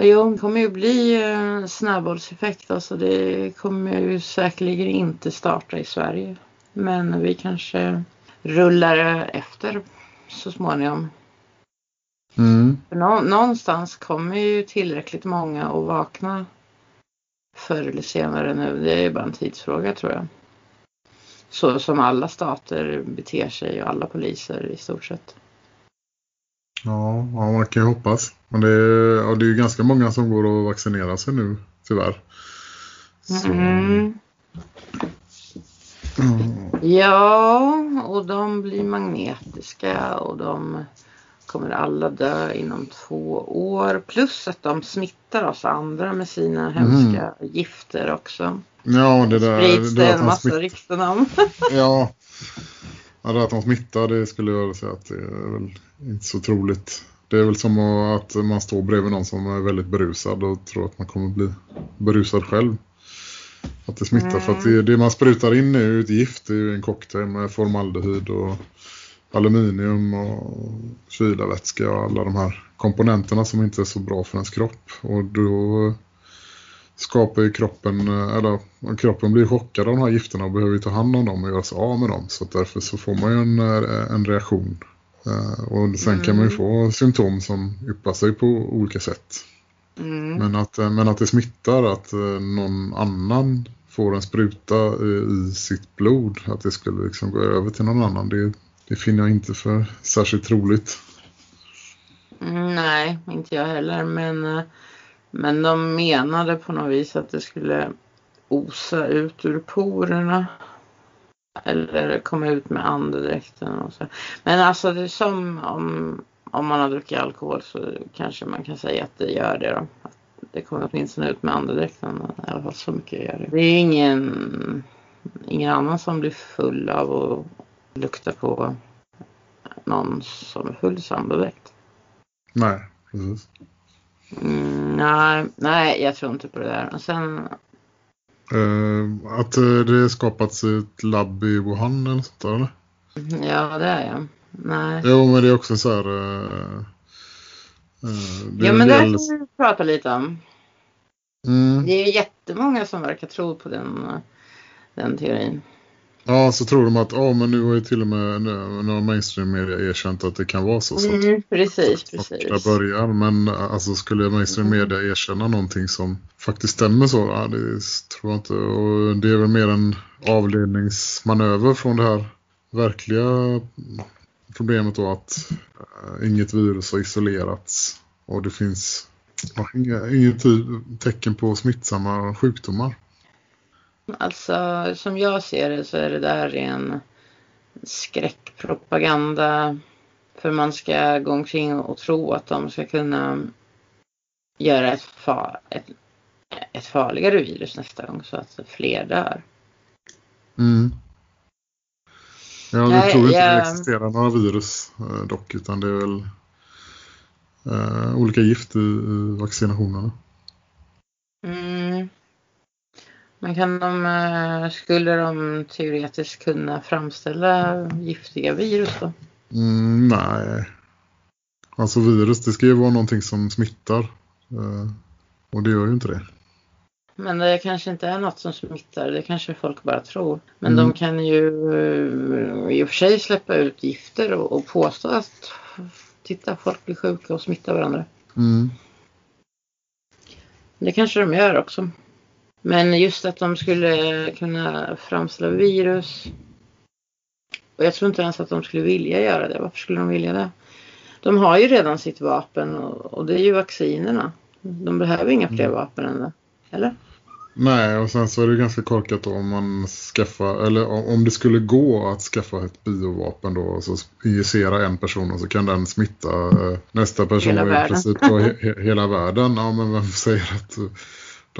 Jo, det kommer ju bli eh, snöbollseffekt. Alltså det kommer ju säkerligen inte starta i Sverige. Men vi kanske rullar efter så småningom. Mm. Nå- någonstans kommer ju tillräckligt många att vakna förr eller senare nu. Det är bara en tidsfråga tror jag. Så som alla stater beter sig och alla poliser i stort sett. Ja, ja, man kan ju hoppas. Men det är, ja, det är ju ganska många som går och vaccinerar sig nu, tyvärr. Så, Mm. mm. Ja, och de blir magnetiska och de kommer alla dö inom två år. Plus att de smittar oss andra med sina hemska gifter också. Ja, det där... Sprids det det en massa smitt- rykten om. Ja. ja, det att de smittar, det skulle jag säga att det är väl inte så troligt. Det är väl som att man står bredvid någon som är väldigt berusad och tror att man kommer bli berusad själv. Att det smittar mm. för att det, det, man sprutar in är ju ett gift, det är ju en cocktail med formaldehyd och aluminium och kylarvätska och alla de här komponenterna som inte är så bra för ens kropp. Och då skapar ju kroppen, eller kroppen blir chockad av de här gifterna och behöver ta hand om dem och göra sig av med dem. Så därför så får man ju en, en reaktion. Eh, och sen mm. kan man ju mm. få symptom som yppar sig på olika sätt. Mm. Men, att, men att det smittar, att eh, någon annan får en spruta i sitt blod, att det skulle liksom gå över till någon annan, det, det finner jag inte för särskilt troligt. Mm, nej, inte jag heller. Men, eh, men de menade på något vis att det skulle osa ut ur porerna. Eller komma ut med andedräkten och så. Men alltså det är som om, om man har druckit alkohol så kanske man kan säga att det gör det då. Att det kommer åtminstone ut med andedräkten. I alla fall så mycket gör det. Det är ingen, ingen annan som blir full av att lukta på någon som är full samboväkt. Nej, precis. Mm, nej, nej, jag tror inte på det där. Och sen... Uh, att uh, det skapats ett labb i Wuhan eller sånt där, eller? Ja, det är jag. Nej. Jo, men det är också så här... Uh, ja, men det kan vi prata lite om. Mm. Det är jättemånga som verkar tro på den, den teorin. Ja, så tror de att oh, men nu har ju till och med några mainstream media erkänt att det kan vara så. så mm, precis, så, precis. Börjar. Men alltså, skulle mainstream mm. erkänna någonting som faktiskt stämmer så, ja, det tror jag inte. Och det är väl mer en avledningsmanöver från det här verkliga problemet då att äh, inget virus har isolerats och det finns inget tecken på smittsamma sjukdomar. Alltså som jag ser det så är det där en skräckpropaganda. För man ska gå omkring och tro att de ska kunna göra ett, far, ett, ett farligare virus nästa gång så att fler dör. Mm. Ja, vi tror inte jag... det existerar några virus eh, dock utan det är väl uh, olika gift i, i vaccinationerna. Mm. Men kan de, eh, skulle de teoretiskt kunna framställa giftiga virus då? Mm, nej. Alltså virus, det ska ju vara någonting som smittar. Eh, och det gör ju inte det. Men det kanske inte är något som smittar, det kanske folk bara tror. Men mm. de kan ju eh, i och för sig släppa ut gifter och, och påstå att titta, folk blir sjuka och smittar varandra. Mm. Det kanske de gör också. Men just att de skulle kunna framställa virus. Och jag tror inte ens att de skulle vilja göra det. Varför skulle de vilja det? De har ju redan sitt vapen och, och det är ju vaccinerna. De behöver inga fler mm. vapen än det. Eller? Nej, och sen så är det ganska korkat då om man skaffar, eller om det skulle gå att skaffa ett biovapen då och så injicera en person och så kan den smitta eh, nästa person hela i princip på he hela världen. Ja, men vem säger att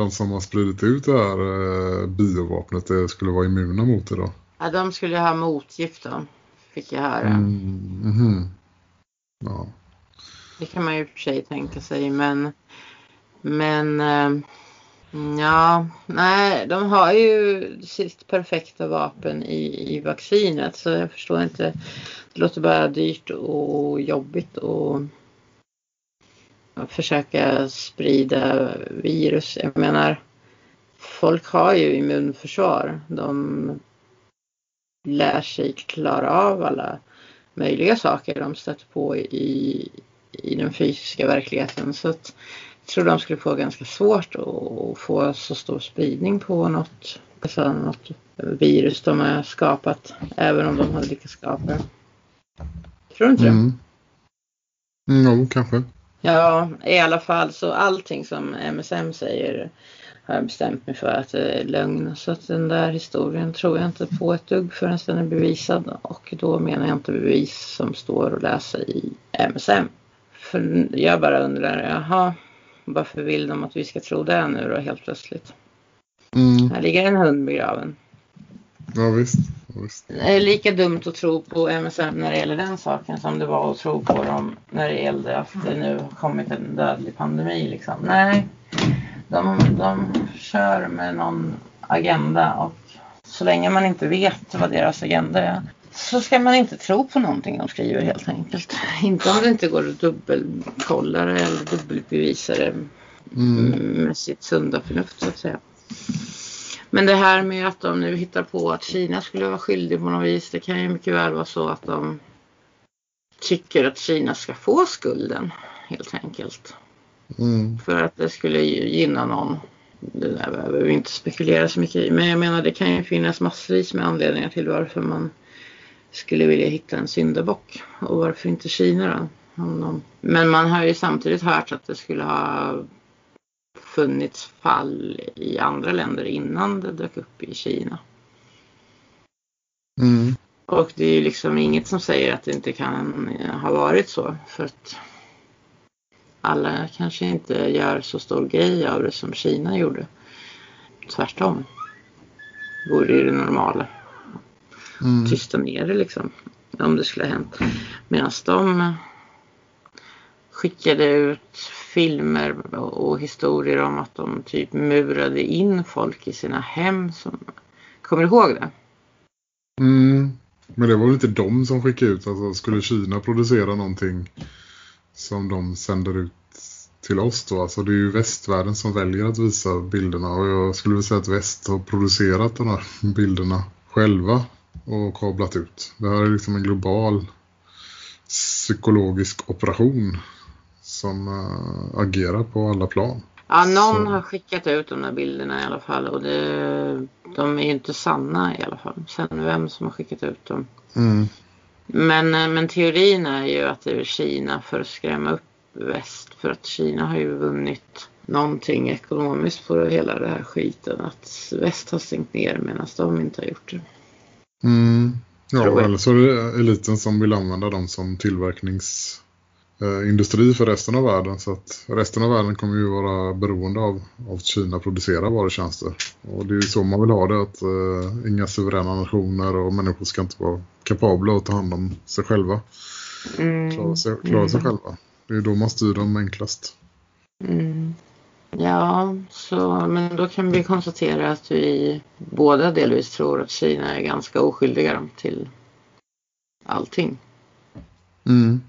de som har spridit ut det här eh, biovapnet det skulle vara immuna mot det då? Ja, de skulle ha motgift då, fick jag höra. Mm, mm, ja. Det kan man ju för sig tänka sig, men men eh, ja, nej, de har ju sitt perfekta vapen i, i vaccinet så jag förstår inte. Det låter bara dyrt och jobbigt och försöka sprida virus. Jag menar, folk har ju immunförsvar. De lär sig klara av alla möjliga saker de stöter på i, i den fysiska verkligheten. Så att jag tror de skulle få ganska svårt att få så stor spridning på något, alltså något virus de har skapat. Även om de hade lyckats skapa det. Tror du inte mm. det? Mm, jo, kanske. Ja, i alla fall så allting som MSM säger har jag bestämt mig för att det är lögn. Så att den där historien tror jag inte på ett dugg förrän den är bevisad. Och då menar jag inte bevis som står att läsa i MSM. För jag bara undrar, jaha, varför vill de att vi ska tro det nu då helt plötsligt? Mm. Här ligger en hund begraven. Ja visst. Det är lika dumt att tro på MSM när det gäller den saken som det var att tro på dem när det gällde att det nu har kommit en dödlig pandemi. Liksom. Nej, de, de kör med någon agenda och så länge man inte vet vad deras agenda är så ska man inte tro på någonting de skriver helt enkelt. Inte om det inte går att dubbelkolla det eller dubbelbevisa det mm. med sitt sunda förnuft så att säga. Men det här med att de nu hittar på att Kina skulle vara skyldig på något vis. Det kan ju mycket väl vara så att de tycker att Kina ska få skulden helt enkelt. Mm. För att det skulle gynna någon. Det där behöver vi inte spekulera så mycket i. Men jag menar det kan ju finnas massvis med anledningar till varför man skulle vilja hitta en syndabock. Och varför inte Kina då? Men man har ju samtidigt hört att det skulle ha funnits fall i andra länder innan det dök upp i Kina. Mm. Och det är ju liksom inget som säger att det inte kan ha varit så. För att alla kanske inte gör så stor grej av det som Kina gjorde. Tvärtom. Vore ju det normala. Mm. Tysta ner det liksom. Om det skulle ha hänt. Medan de skickade ut filmer och historier om att de typ murade in folk i sina hem. Som... Kommer du ihåg det? Mm. Men det var väl inte de som skickade ut. Alltså, skulle Kina producera någonting som de sänder ut till oss då? Alltså det är ju västvärlden som väljer att visa bilderna. Och jag skulle vilja säga att väst har producerat de här bilderna själva och kablat ut. Det här är liksom en global psykologisk operation som äh, agerar på alla plan. Ja, någon Så. har skickat ut de där bilderna i alla fall och det, de är ju inte sanna i alla fall. Sen vem som har skickat ut dem. Mm. Men, eh, men teorin är ju att det är Kina för att skrämma upp väst. För att Kina har ju vunnit någonting ekonomiskt på hela det här skiten. Att väst har stängt ner medan de inte har gjort det. Mm. Ja, eller så är det eliten som vill använda dem som tillverknings industri för resten av världen. Så att resten av världen kommer ju vara beroende av, att Kina producerar varutjänster. Och det är ju så man vill ha det. Att uh, inga suveräna nationer och människor ska inte vara kapabla att ta hand om sig själva. Mm. Klara, sig, klara sig mm. själva. Det är då man styr dem enklast. Mm. Ja, så, men då kan vi konstatera att vi båda delvis tror att Kina är ganska oskyldiga till allting. Mm.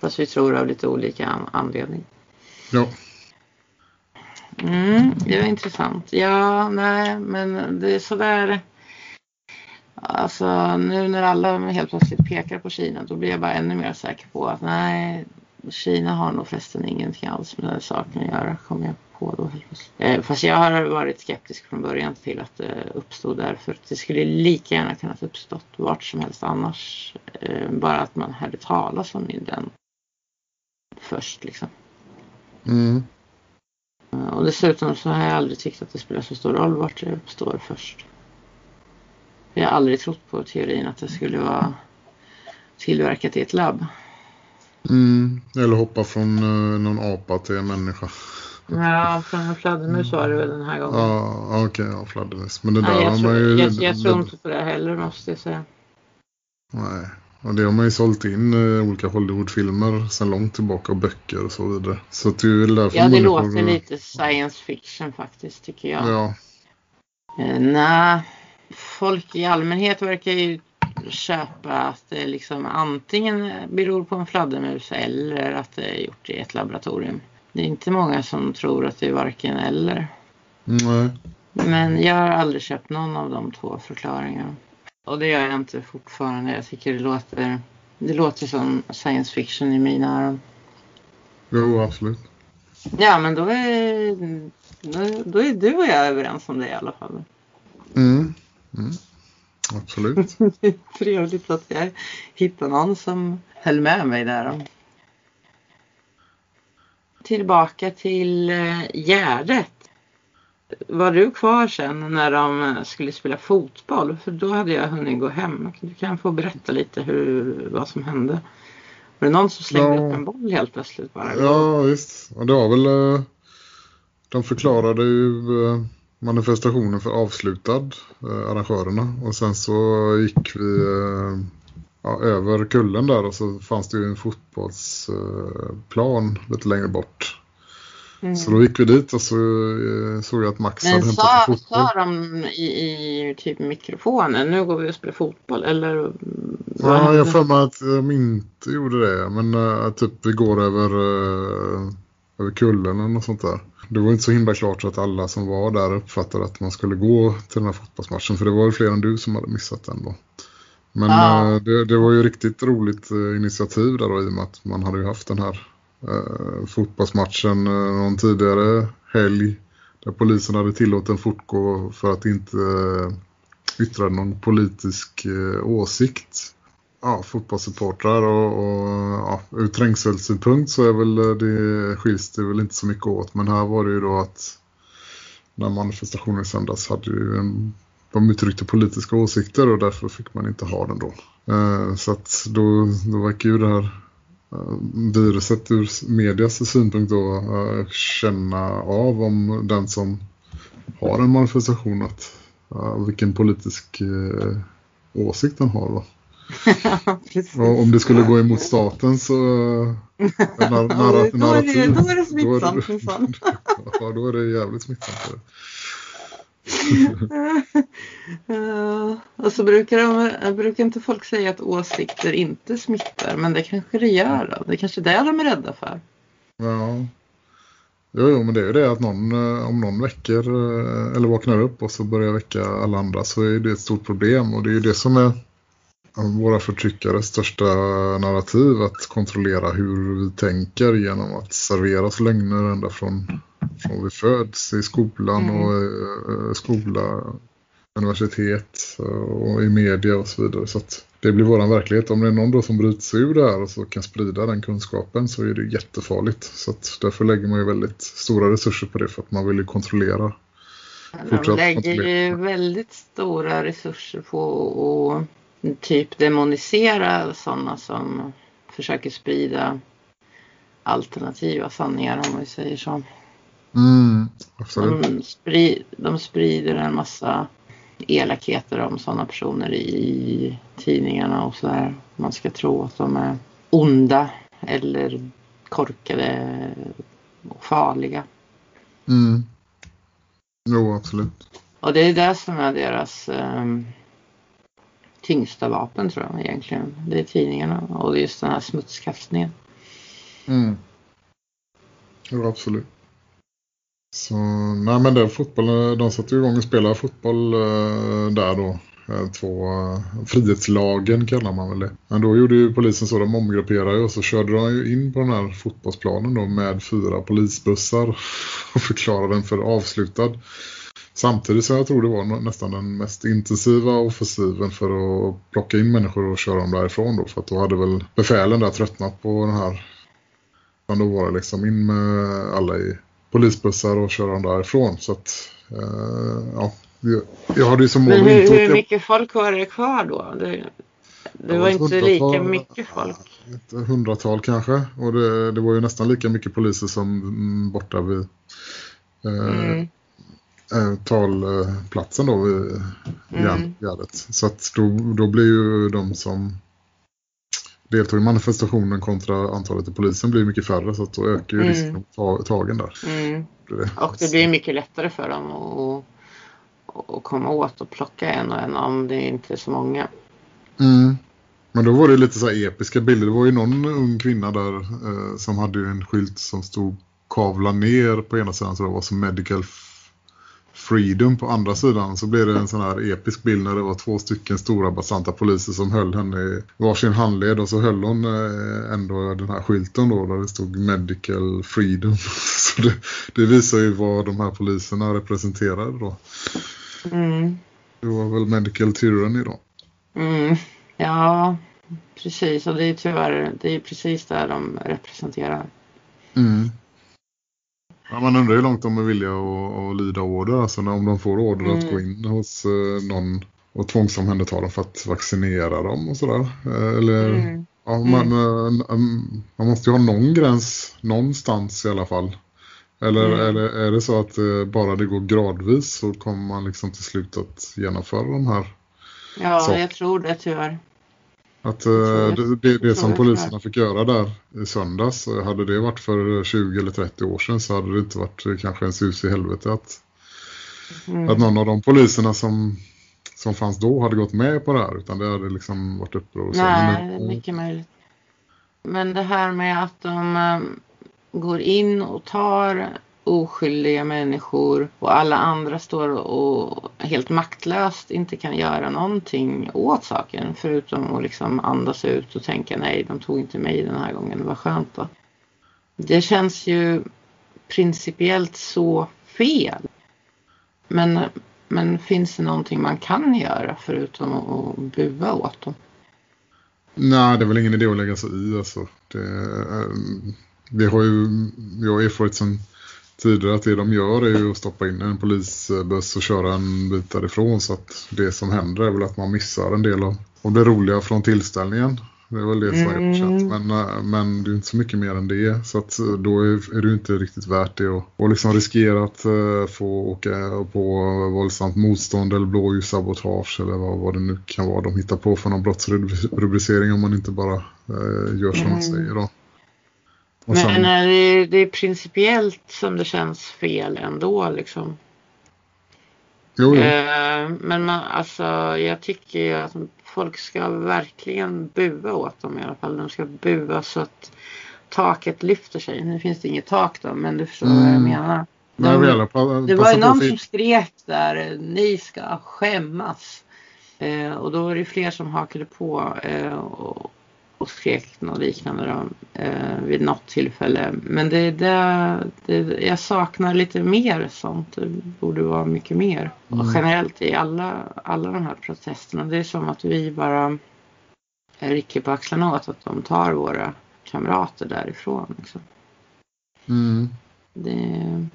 Fast vi tror av lite olika anledning. Ja. Mm, det var intressant. Ja, nej, men det är sådär. Alltså nu när alla helt plötsligt pekar på Kina då blir jag bara ännu mer säker på att nej, Kina har nog förresten ingenting alls med den saken att göra, kommer jag på då eh, Fast jag har varit skeptisk från början till att det uppstod där för det skulle lika gärna kunnat uppstått vart som helst annars. Eh, bara att man hade talat om den först liksom. Mm. Och dessutom så har jag aldrig tyckt att det spelar så stor roll vart det uppstår först. Jag har aldrig trott på teorin att det skulle vara tillverkat i ett labb. Mm, eller hoppa från uh, någon apa till en människa. Ja, från en fladdermus var det väl den här gången. Ja, okej, okay, ja, fladdermus. Men det där Nej, jag, tror, ju, jag, jag tror inte på det heller måste jag säga. Nej, och det har man ju sålt in uh, olika Hollywoodfilmer sedan långt tillbaka och böcker och så vidare. Så det är därför Ja, det låter får... lite science fiction faktiskt tycker jag. Ja. Uh, Nej, folk i allmänhet verkar ju köpa att det liksom antingen beror på en fladdermus eller att det är gjort i ett laboratorium. Det är inte många som tror att det är varken eller. Nej. Men jag har aldrig köpt någon av de två förklaringarna. Och det gör jag inte fortfarande. Jag tycker det låter, det låter som science fiction i mina öron. Jo, absolut. Ja, men då är, då, då är du och jag överens om det i alla fall. Mm. mm. Absolut. Trevligt att jag hittade någon som höll med mig där. Tillbaka till eh, Gärdet var du kvar sen när de skulle spela fotboll? För då hade jag hunnit gå hem. Du kan få berätta lite hur, vad som hände. Var det någon som slängde ja. upp en boll helt plötsligt bara? Ja, visst. Och det var väl... Eh, de förklarade ju eh, manifestationen för avslutad, eh, arrangörerna. Och sen så gick vi ja, över kullen där och så fanns det ju en fotbollsplan lite längre bort. Mm. Så då gick vi dit och så eh, såg jag att Max Men hade hämtat fotboll. sa de i, i typ mikrofonen, nu går vi och spelar fotboll eller? Ja, jag för mig att de inte gjorde det. Men uh, typ vi går över, uh, över kullen eller något sånt där. Det var inte så himla klart så att alla som var där uppfattade att man skulle gå till den här fotbollsmatchen. För det var ju fler än du som hade missat den då. Men Ja. eh, det, det var ju riktigt roligt initiativ där då i och med att man hade ju haft den här eh, fotbollsmatchen eh, någon tidigare helg. Där polisen hade tillåtit fortgå för att inte eh, yttra någon politisk eh, åsikt. Ja, fotbollssupportrar och, och ja, ur trängselsynpunkt så är väl eh, det skiljs det väl inte så mycket åt. Men här var det ju då att när manifestationen sändas hade ju en, de uttryckte politiska åsikter och därför fick man inte ha den då. Eh, så att då, då verkar ju det här viruset ur medias synpunkt då eh, känna av om den som har en manifestation att ja, vilken politisk eh, åsikt den har då. Precis. Och om det skulle gå emot staten så eh, en nar- Ja, narra- då, är det, narrativ. då är det smittsamt. Ja, då är det jävligt smittsamt uh, och så brukar, de, brukar inte folk säga att åsikter inte smittar, men det kanske det gör. Då. Det är kanske det de är rädda för. Ja. Jo, jo, men det är ju det att någon, eh, om någon väcker eh, eller vaknar upp och så börjar väcka alla andra så är det ett stort problem och det är ju det som är våra förtryckares största narrativ att kontrollera hur vi tänker genom att servera oss lögner ända från, från vi föds i skolan Mm. och eh, skola, universitet och i media och så vidare. Så att det blir våran verklighet. Om det är någon då som bryts ur det här och så kan sprida den kunskapen så är det jättefarligt. Så därför lägger man ju väldigt stora resurser på det för att man vill ju kontrollera. Fortsatt lägger ju väldigt stora resurser på att typ demonisera sådana som försöker sprida alternativa sanningar om vi säger så. Mm, absolut. De, spri, de sprider en massa elakheter om sådana personer i tidningarna och sådär. Man ska tro att de är onda eller korkade och farliga. Mm. Jo, absolut. Och det är det som är deras ehm, tyngsta vapen tror jag egentligen. Det är tidningarna och det är just den här smutskastningen. Mm. Jo, absolut. Så, nej men den fotbollen, de satte igång och spelade fotboll eh, där då. Eh, Två eh, frihetslagen kallar man väl det. Men då gjorde ju polisen så, de omgrupperade ju och så körde de ju in på den här fotbollsplanen då med fyra polisbussar och förklarade den för avslutad. Samtidigt som jag tror det var nästan den mest intensiva offensiven för att plocka in människor och köra dem därifrån då. För att då hade väl befälen där tröttnat på den här. Men då var det liksom in med alla i polisbussar och köra dem därifrån. Så att, eh, ja. Jag, hade ju som mål Men hur, inte hur mycket folk var det kvar då? Det, det var ett inte lika mycket folk. Ett hundratal kanske. Och det, det var ju nästan lika mycket poliser som borta vid eh, Mm. Eh, talplatsen då Mm. järngärdet. Så att då, då blir ju de som deltog i manifestationen kontra antalet i polisen blir mycket färre så att då ökar ju Mm. risken att ta tagen där. Mm. Och det blir mycket lättare för dem att, att komma åt och plocka en och en om det inte är så många. Mm. Men då var det lite så här episka bilder. Det var ju någon ung kvinna där eh, som hade ju en skylt som stod kavla ner på ena sidan så det var som medical freedom på andra sidan. Så blev det en sån här episk bild när det var två stycken stora bastanta poliser som höll henne i varsin handled och så höll hon eh, ändå den här skylten då där det stod medical freedom. Så det, det visar ju vad de här poliserna representerade då. Mm. Det var väl medical tyranny då. Mm. Ja, precis. Och det är tyvärr det är precis där de representerar. Mm. Ja, man undrar hur långt de är villiga att, att lyda order. Alltså när- om de får order att Mm. gå in hos eh, någon och tvångsomhänderta dem för att vaccinera dem och sådär. Eh, Eller, Mm. ja, man, eh, mm, man måste ju ha någon gräns någonstans i alla fall. Eller, Mm. eller är det så att bara det går gradvis så kommer man liksom till slut att genomföra de här? Ja, Så. jag tror det tyvärr. Att eh, det, det, det som poliserna fick göra där i söndags, eh, hade det varit för 20 eller 30 år sedan så hade det inte varit eh, kanske en sus i helvete att, mm. att någon av de poliserna som, som fanns då hade gått med på det här utan det hade liksom varit uppror. Nej, det är mycket möjligt. Men det här med att de går in och tar oskyldiga människor och alla andra står och helt maktlöst inte kan göra någonting åt saken förutom att liksom andas ut och tänka nej, de tog inte mig den här gången, vad skönt då. Det känns ju principiellt så fel. Men, men finns det någonting man kan göra förutom att bua åt dem? Nej, det är väl ingen idé att lägga sig i alltså. Det, eh, vi har ju, jag har erfarit som tidigare att det de gör är ju att stoppa in en polisbuss och köra en bit därifrån så att det som händer är väl att man missar en del av, av det roliga från tillställningen. Det är väl det som mm. är känt. Men, eh, men det är inte så mycket mer än det. Så att eh, då är, är det inte riktigt värt det. Och, och liksom riskera att uh, få åka på våldsamt motstånd eller blåljussabotage eller vad, vad det nu kan vara de hittar på för någon brottsrubricering om man inte bara uh, gör som mm. man säger då. Men sen... är det, det är principiellt som det känns fel ändå liksom. Jo, jo. Eh, men man, alltså, jag tycker ju att folk ska verkligen bua åt dem i alla fall. De ska bua så att taket lyfter sig. Nu finns det inget tak då, men du förstår mm. vad jag mm. menar. De, Nej, på, det var ju någon som skrek där, ni ska skämmas. Eh, och då var det fler som hakade på eh, och, och skrek något liknande då, eh, vid något tillfälle. Men det, det, det, jag saknar lite mer sånt. Det borde vara mycket mer. Mm. Och generellt i alla, alla de här protesterna. Det är som att vi bara rycker på axlarna åt att de tar våra kamrater därifrån. Liksom. Mm. Det...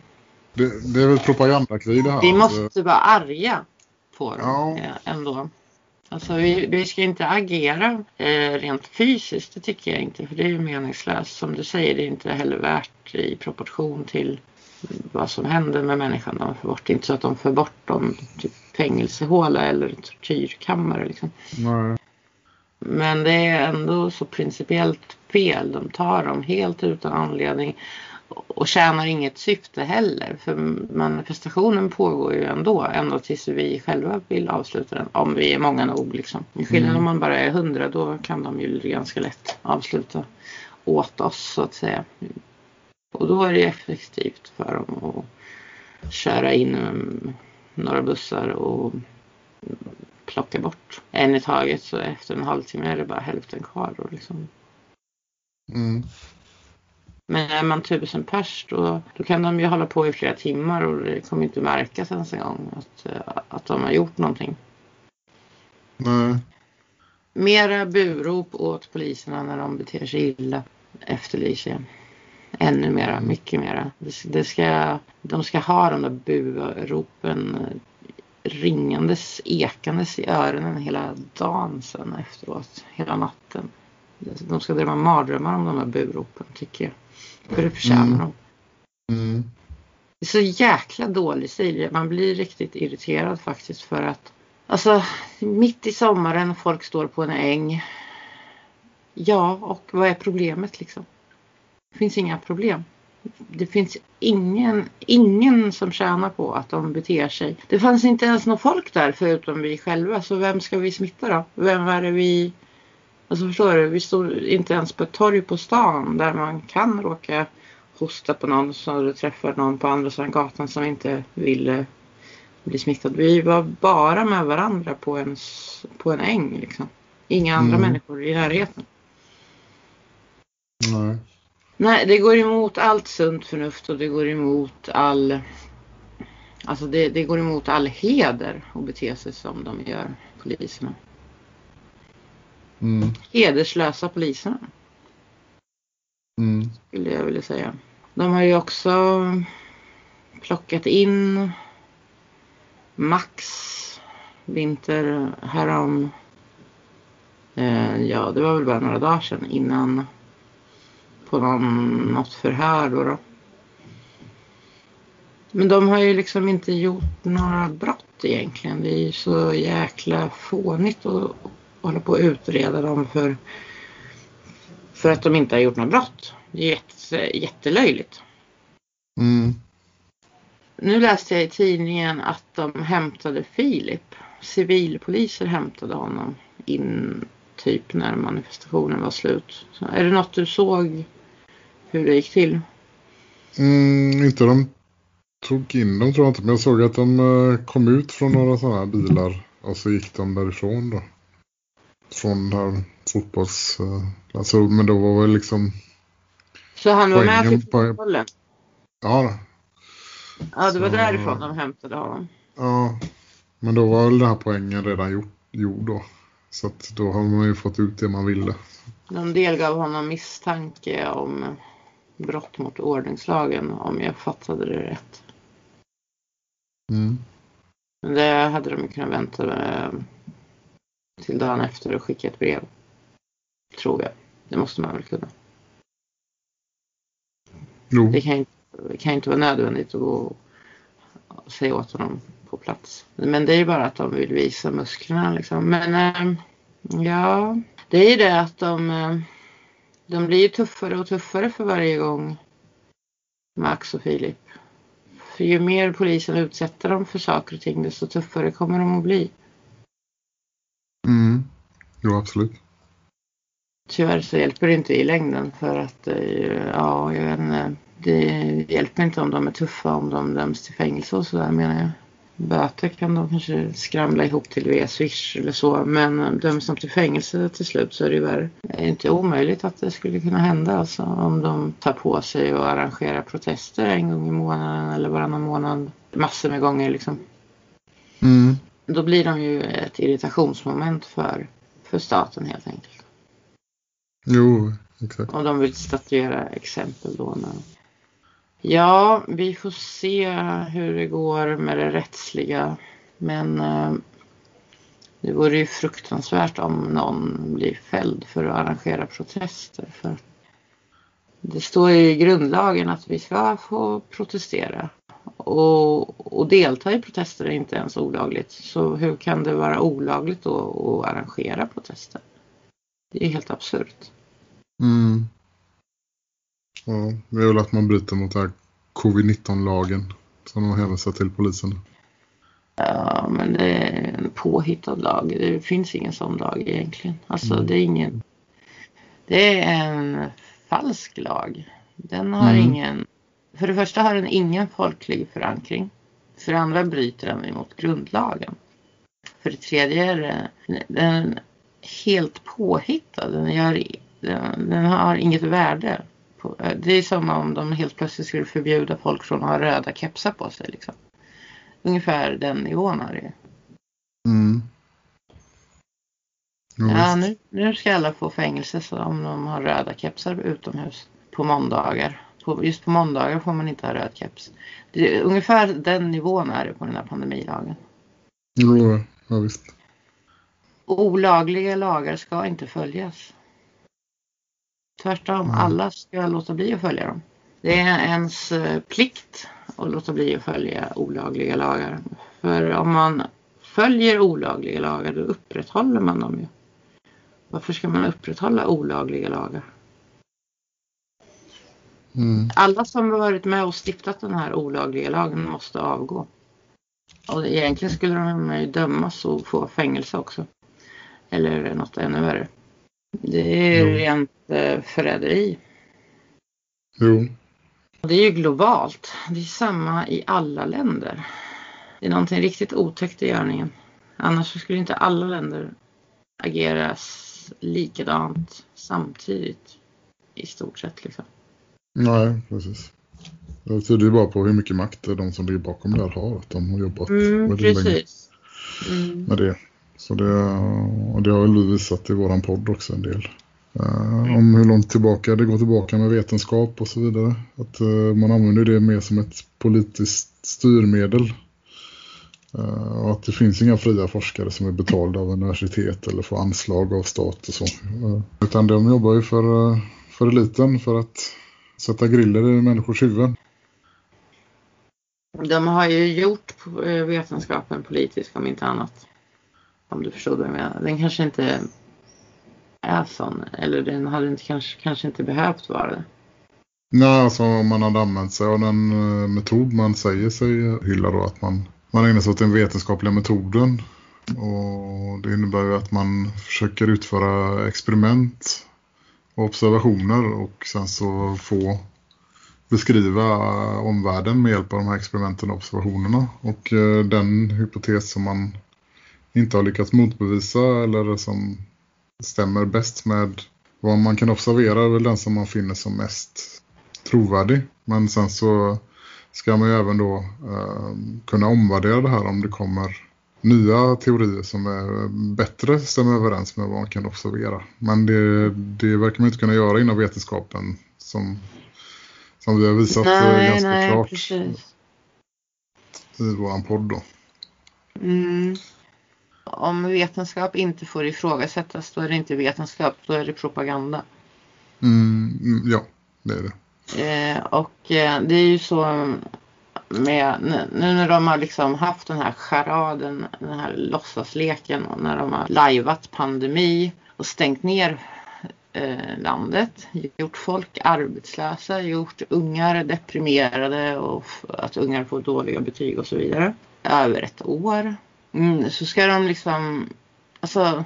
Det, det är väl propagandakrig det här. Vi måste vara arga på dem ja. ändå. Alltså vi, vi ska inte agera eh, rent fysiskt, det tycker jag inte. För det är ju meningslöst. Som du säger, det är inte heller värt i proportion till vad som händer med människan. De får bort, inte så att de får bort dem till fängelsehåla eller tortyrkammare. Liksom. Nej. Men det är ändå så principiellt fel. De tar dem helt utan anledning och tjänar inget syfte heller. För manifestationen pågår ju ändå, ända tills vi själva vill avsluta den. Om vi är många nog liksom. Skillnaden mm. om man bara är hundra, då kan de ju ganska lätt avsluta åt oss så att säga. Och då är det effektivt för dem att köra in några bussar och plocka bort en i taget. Så efter en halvtimme är det bara hälften kvar. Då, liksom. Mm. Men är man tusen pers då, då kan de ju hålla på i flera timmar och det kommer inte märkas ens en gång att, eh, att de har gjort någonting. Nej. Mera burop åt poliserna när de beter sig illa efterlyser jag. Ännu mera, mycket mera. Det ska, de ska ha de där buropen ringandes, ekandes i öronen hela dagen sen efteråt, hela natten. De ska drömma mardrömmar om de här buropen tycker jag. För det förtjänar mm. de. Mm. Det är så jäkla dålig stil. Man blir riktigt irriterad faktiskt för att Alltså mitt i sommaren folk står på en äng. Ja, och vad är problemet liksom? Det finns inga problem. Det finns ingen, ingen som tjänar på att de beter sig. Det fanns inte ens något folk där förutom vi själva. Så vem ska vi smitta då? Vem är det vi Alltså förstår du, vi stod inte ens på ett torg på stan där man kan råka hosta på någon du träffar någon på andra sidan gatan som inte vill bli smittad. Vi var bara med varandra på en, på en äng liksom. Inga andra mm. människor i närheten. Nej. Nej, det går emot allt sunt förnuft och det går emot all Alltså det, det går emot all heder att bete sig som de gör, poliserna. Mm. Hederslösa poliserna. Mm. Skulle jag vilja säga. De har ju också plockat in Max Vinter härom. Eh, ja, det var väl bara några dagar sedan innan på någon, något förhör då, då. Men de har ju liksom inte gjort några brott egentligen. Det är ju så jäkla fånigt och hålla på att utreda dem för, för att de inte har gjort något brott. Det är jätte, jättelöjligt. Mm. Nu läste jag i tidningen att de hämtade Filip. Civilpoliser hämtade honom in typ när manifestationen var slut. Så är det något du såg hur det gick till? Mm, inte de tog in dem tror jag inte. Men jag såg att de eh, kom ut från några sådana här bilar. Och så gick de därifrån då. Från den här fotbolls... eh, Alltså, men då var väl liksom... Så han var med till på- fotbollen? Ja, Ja, det var Så- därifrån de hämtade honom. ja. Men då var väl den här poängen redan gjord, gjord då. Så att då har man ju fått ut det man ville. De delgav honom misstanke om brott mot ordningslagen om jag fattade det rätt. Mm. Men det hade de kunnat vänta med till dagen efter och skicka ett brev. Tror jag. Det måste man väl kunna. Jo, Det kan kan inte vara nödvändigt att gå och säga åt honom på plats. Men det är ju bara att de vill visa musklerna liksom. Men eh, ja, det är ju det att de, eh, de blir tuffare och tuffare för varje gång. Max och Filip. För ju mer polisen utsätter dem för saker och ting desto tuffare kommer de att bli. Mm. jo absolut. Tyvärr så hjälper det inte i längden för att eh, ja, jag vet inte, det hjälper inte om de är tuffa om de döms till fängelse och sådär menar jag. Böter kan de kanske skramla ihop till via Swish eller så men döms de till fängelse till slut så är det ju värre. Det är inte omöjligt att det skulle kunna hända alltså om de tar på sig och arrangerar protester en gång i månaden eller varannan månad massor med gånger liksom. Mm. Då blir de ju ett irritationsmoment för, för staten helt enkelt. Jo, exakt. Och de vill statuera exempel då. När... Ja, vi får se hur det går med det rättsliga. Men eh, det vore ju fruktansvärt om någon blir fälld för att arrangera protester. För det står ju i grundlagen att vi ska få protestera. Och, och delta i protester är inte ens olagligt. Så hur kan det vara olagligt då att arrangera protester? Det är helt absurt. Mm. Ja, det är väl att man bryter mot den här covid-19-lagen som de hänvisar till polisen. Ja, men det är en påhittad lag. Det finns ingen sån lag egentligen. Alltså Mm. det är ingen. Det är en falsk lag. Den har Mm. ingen. För det första har den ingen folklig förankring. För det andra bryter den emot grundlagen. För det tredje är den helt påhittad. Den, gör, den, den har inget värde. På, det är som om de helt plötsligt skulle förbjuda folk från att ha röda kepsar på sig. Liksom. Ungefär den nivån är det. Mm. Ja, nu, nu ska alla få fängelse om de har röda kepsar utomhus på måndagar. På, just på måndagar får man inte ha röd keps. Det, är ungefär den nivån är det på den här pandemilagen. Jo, ja, visst. Olagliga lagar ska inte följas. Tvärtom, alla ska låta bli att följa dem. Det är ens eh, plikt att låta bli att följa olagliga lagar. För om man följer olagliga lagar då upprätthåller man dem ju. Varför ska man upprätthålla olagliga lagar? Mm. Alla som har varit med och stiftat den här olagliga lagen måste avgå. Och egentligen skulle de ju dömas och få fängelse också. Eller något ännu värre. Det är Jo. rent eh, förräderi. Jo. Och Det är ju globalt. Det är samma i alla länder. Det är någonting riktigt otäckt i görningen. Annars skulle inte alla länder agera likadant samtidigt. I stort sett liksom. Nej, precis. Det tyder ju bara på hur mycket makt de som ligger bakom det här har. Att de har jobbat Mm, väldigt länge precis. Mm. med det. Så det, och det har väl vi visat i våran podd också en del. Eh, om hur långt tillbaka det går tillbaka med vetenskap och så vidare. Att eh, man använder det mer som ett politiskt styrmedel. Eh, och att det finns inga fria forskare som är betalda av universitet eller får anslag av stat och så. Utan de jobbar ju för, för eliten för att sätta griller i människors huvuden. De har ju gjort eh, vetenskapen politisk om inte annat. Om du förstår vad jag menar. Den kanske inte är sån. Eller den hade inte, kanske, kanske inte behövt vara det. Nej, alltså om man hade använt sig av den eh, metod man säger sig hylla då. Att man, man ägnar sig åt den vetenskapliga metoden. Och det innebär ju att man försöker utföra experiment observationer och sen så få beskriva omvärlden med hjälp av de här experimenten och observationerna. Och eh, den hypotes som man inte har lyckats motbevisa eller som stämmer bäst med vad man kan observera är väl den som man finner som mest trovärdig. Men sen så ska man ju även då eh, kunna omvärdera det här om det kommer nya teorier som är bättre stämmer överens med vad man kan observera. Men det, det verkar man inte kunna göra inom vetenskapen som, som vi har visat nej, ganska nej, klart precis. i vår podd då. Mm. Om vetenskap inte får ifrågasättas då är det inte vetenskap, då är det propaganda. Mm, mm ja, det är det. Eh, och eh, det är ju så med, nu när de har liksom haft den här charaden, den här låtsasleken och när de har lajvat pandemi och stängt ner eh, landet, gjort folk arbetslösa, gjort ungar deprimerade och att ungar får dåliga betyg och så vidare. Över ett år. Mm, så ska de liksom, alltså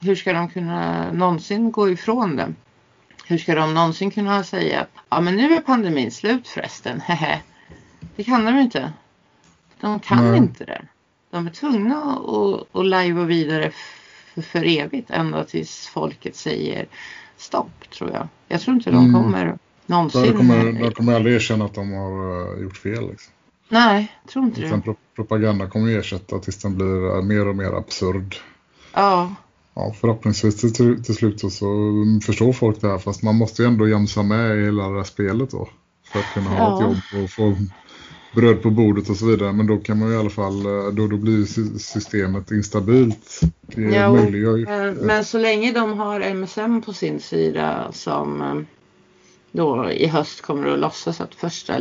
hur ska de kunna någonsin gå ifrån det? Hur ska de någonsin kunna säga ja men nu är pandemin slut förresten, hehe. Det kan de inte. De kan Nej. inte det. De är tvungna att, att lajva vidare för, för evigt ända tills folket säger stopp tror jag. Jag tror inte de mm. kommer någonsin. De kommer, de kommer aldrig erkänna att de har uh, gjort fel. Liksom. Nej, tror inte det. Pro propaganda kommer ju ersätta tills den blir uh, mer och mer absurd. Ja. Ja, förhoppningsvis till, till slut så förstår folk det här. Fast man måste ju ändå jämsa med i hela det här spelet då. För att kunna ha ett jobb och få bröd på bordet och så vidare. Men då kan man i alla fall, eh, då, då blir systemet instabilt. Det ja, möjliggör ju. Eh, men så länge de har MSM på sin sida som eh, då i höst kommer att låtsas att första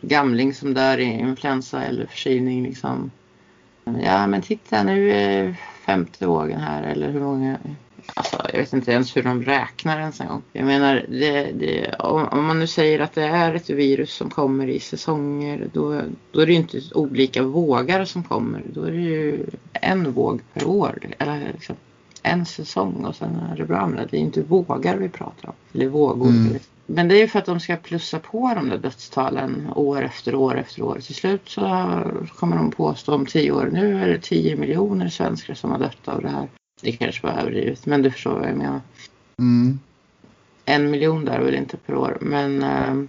gamling som dör i influensa eller förkylning liksom. Ja men titta nu är femte vågen här eller hur många Alltså, jag vet inte ens hur de räknar ens en gång. Jag menar, det, det, om, man nu säger att det är ett virus som kommer i säsonger, då, då är det ju inte olika vågar som kommer. Då är det ju en våg per år. Eller liksom en säsong och sen är det bra med det. Det är inte vågar vi pratar om. Eller vågor. Mm. Men det är ju för att de ska plussa på de där dödstalen år efter år efter år. Till slut så kommer de påstå om tio år. Nu är det tio miljoner svenskar som har dött av det här. Det kanske var överdrivet, men du förstår vad jag menar. Mm. En miljon där väl inte per år, men äh,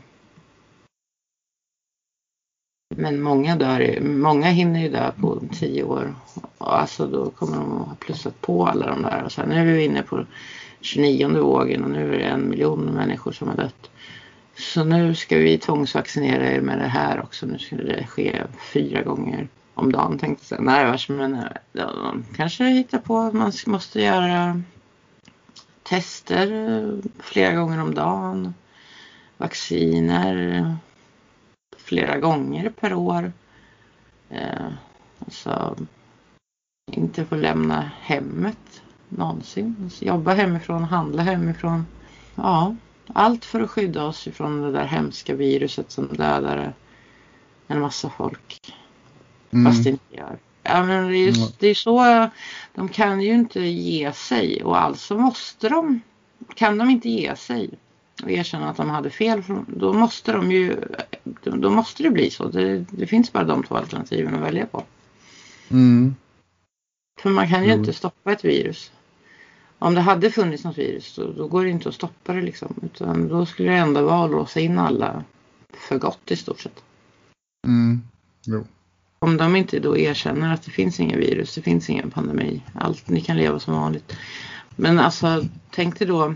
men många dör många hinner ju dö på tio år. Alltså då kommer de att ha plussat på alla de där. Och sen är vi inne på 29 vågen och nu är det en miljon människor som har dött. Så nu ska vi tvångsvaccinera er med det här också. Nu skulle det ske fyra gånger om dagen tänkte jag. Nej, men ja, de kanske hittar på att man måste göra tester eh, flera gånger om dagen. Vacciner eh, flera gånger per år. Eh, alltså inte få lämna hemmet någonsin. Alltså, jobba hemifrån, handla hemifrån. Ja, allt för att skydda oss ifrån det där hemska viruset som dödar en massa folk. Mm. Fast det inte gör. Ja, men det, är, mm. det är så, de kan ju inte ge sig och alltså måste de, kan de inte ge sig och erkänna att de hade fel, då måste de ju, då måste det bli så. Det, det finns bara de två alternativen att välja på. Mm. För man kan ju mm. inte stoppa ett virus. Om det hade funnits något virus då, då, går det inte att stoppa det liksom. Utan då skulle det ändå vara att låsa in alla för gott i stort sett. Mm. Jo om de inte då erkänner att det finns inga virus, det finns ingen pandemi, allt, ni kan leva som vanligt. Men alltså, tänk dig då,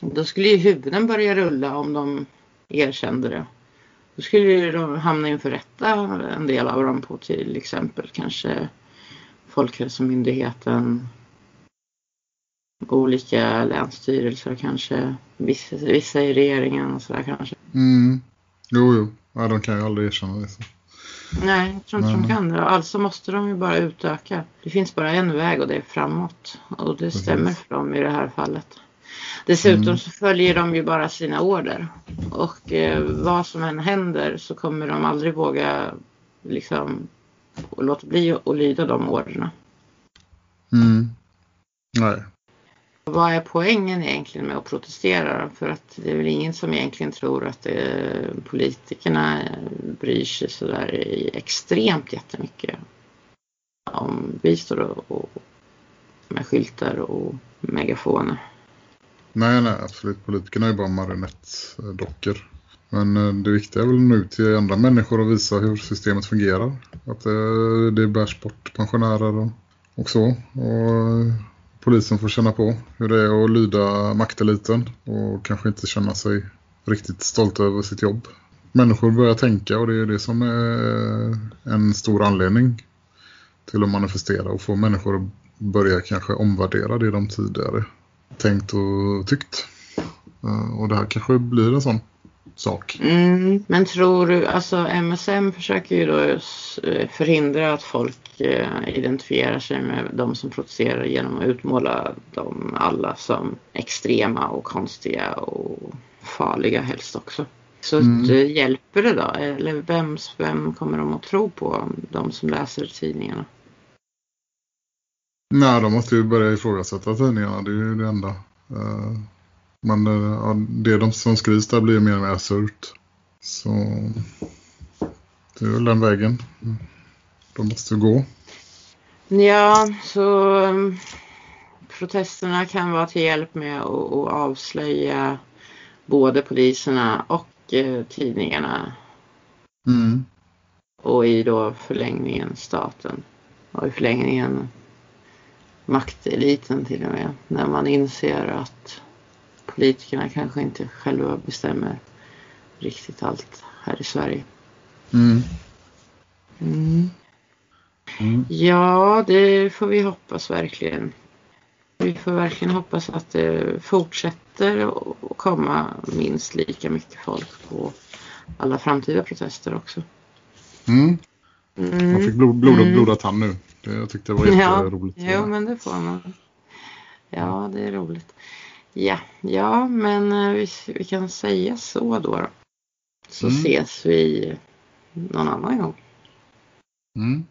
då skulle ju huvuden börja rulla om de erkände det. Då skulle ju de hamna inför rätta en del av dem på till exempel kanske Folkhälsomyndigheten, olika länsstyrelser kanske, vissa, vissa i regeringen och sådär kanske. Mm. Jo, jo. Ja, de kan ju aldrig erkänna det. Nej, jag tror inte Men- de kan det. Alltså måste de ju bara utöka. Det finns bara en väg och det är framåt. Och det Precis. stämmer för dem i det här fallet. Dessutom Mm. så följer de ju bara sina order. Och eh, vad som än händer så kommer de aldrig våga liksom låta bli att lyda de orderna. Mm. Nej. Vad är poängen egentligen med att protestera? För att det är väl ingen som egentligen tror att eh, politikerna eh, bryr sig sådär extremt jättemycket. Om vi står och, och med skyltar och megafoner. Nej, nej, absolut. Politikerna är bara marionettdockor. Men eh, det viktiga är väl nu till andra människor att visa hur systemet fungerar. Att det, det bärs bort pensionärer och, och så. Och polisen får känna på hur det är att lyda makteliten och kanske inte känna sig riktigt stolt över sitt jobb. Människor börjar tänka och det är det som är en stor anledning till att manifestera och få människor att börja kanske omvärdera det de tidigare tänkt och tyckt. Eh, och det här kanske blir en sån sak. Mm, men tror du, alltså MSM försöker ju då eh, förhindra att folk eh, identifierar sig med de som protesterar genom att utmåla dem alla som extrema och konstiga och farliga helst också. Så Mm. att, eh, hjälper det då? Eller vems, vem kommer de att tro på? De som läser tidningarna? Nej, de måste ju börja ifrågasätta tidningarna. Det är ju det enda. Men eh, ja, det de som skrivs där blir mer och mer absurt. Så det är väl den vägen. De måste gå. Ja, så um, protesterna kan vara till hjälp med att, att avslöja både poliserna och eh, tidningarna Mm. och i då förlängningen staten och i förlängningen makteliten till och med när man inser att politikerna kanske inte själva bestämmer riktigt allt här i Sverige. Mm. Mm. Mm. Ja, det får vi hoppas verkligen. Vi får verkligen hoppas att det fortsätter att komma minst lika mycket folk på alla framtida protester också. Mm. Mm. Man fick blod, blod, Mm. blodad tand nu. Det, jag tyckte det var Ja, jätteroligt. Jo, men det får man. Ja, det är roligt. Ja, ja men eh, vi, vi kan säga så då. då. Så Mm. ses vi någon annan gång. Mm.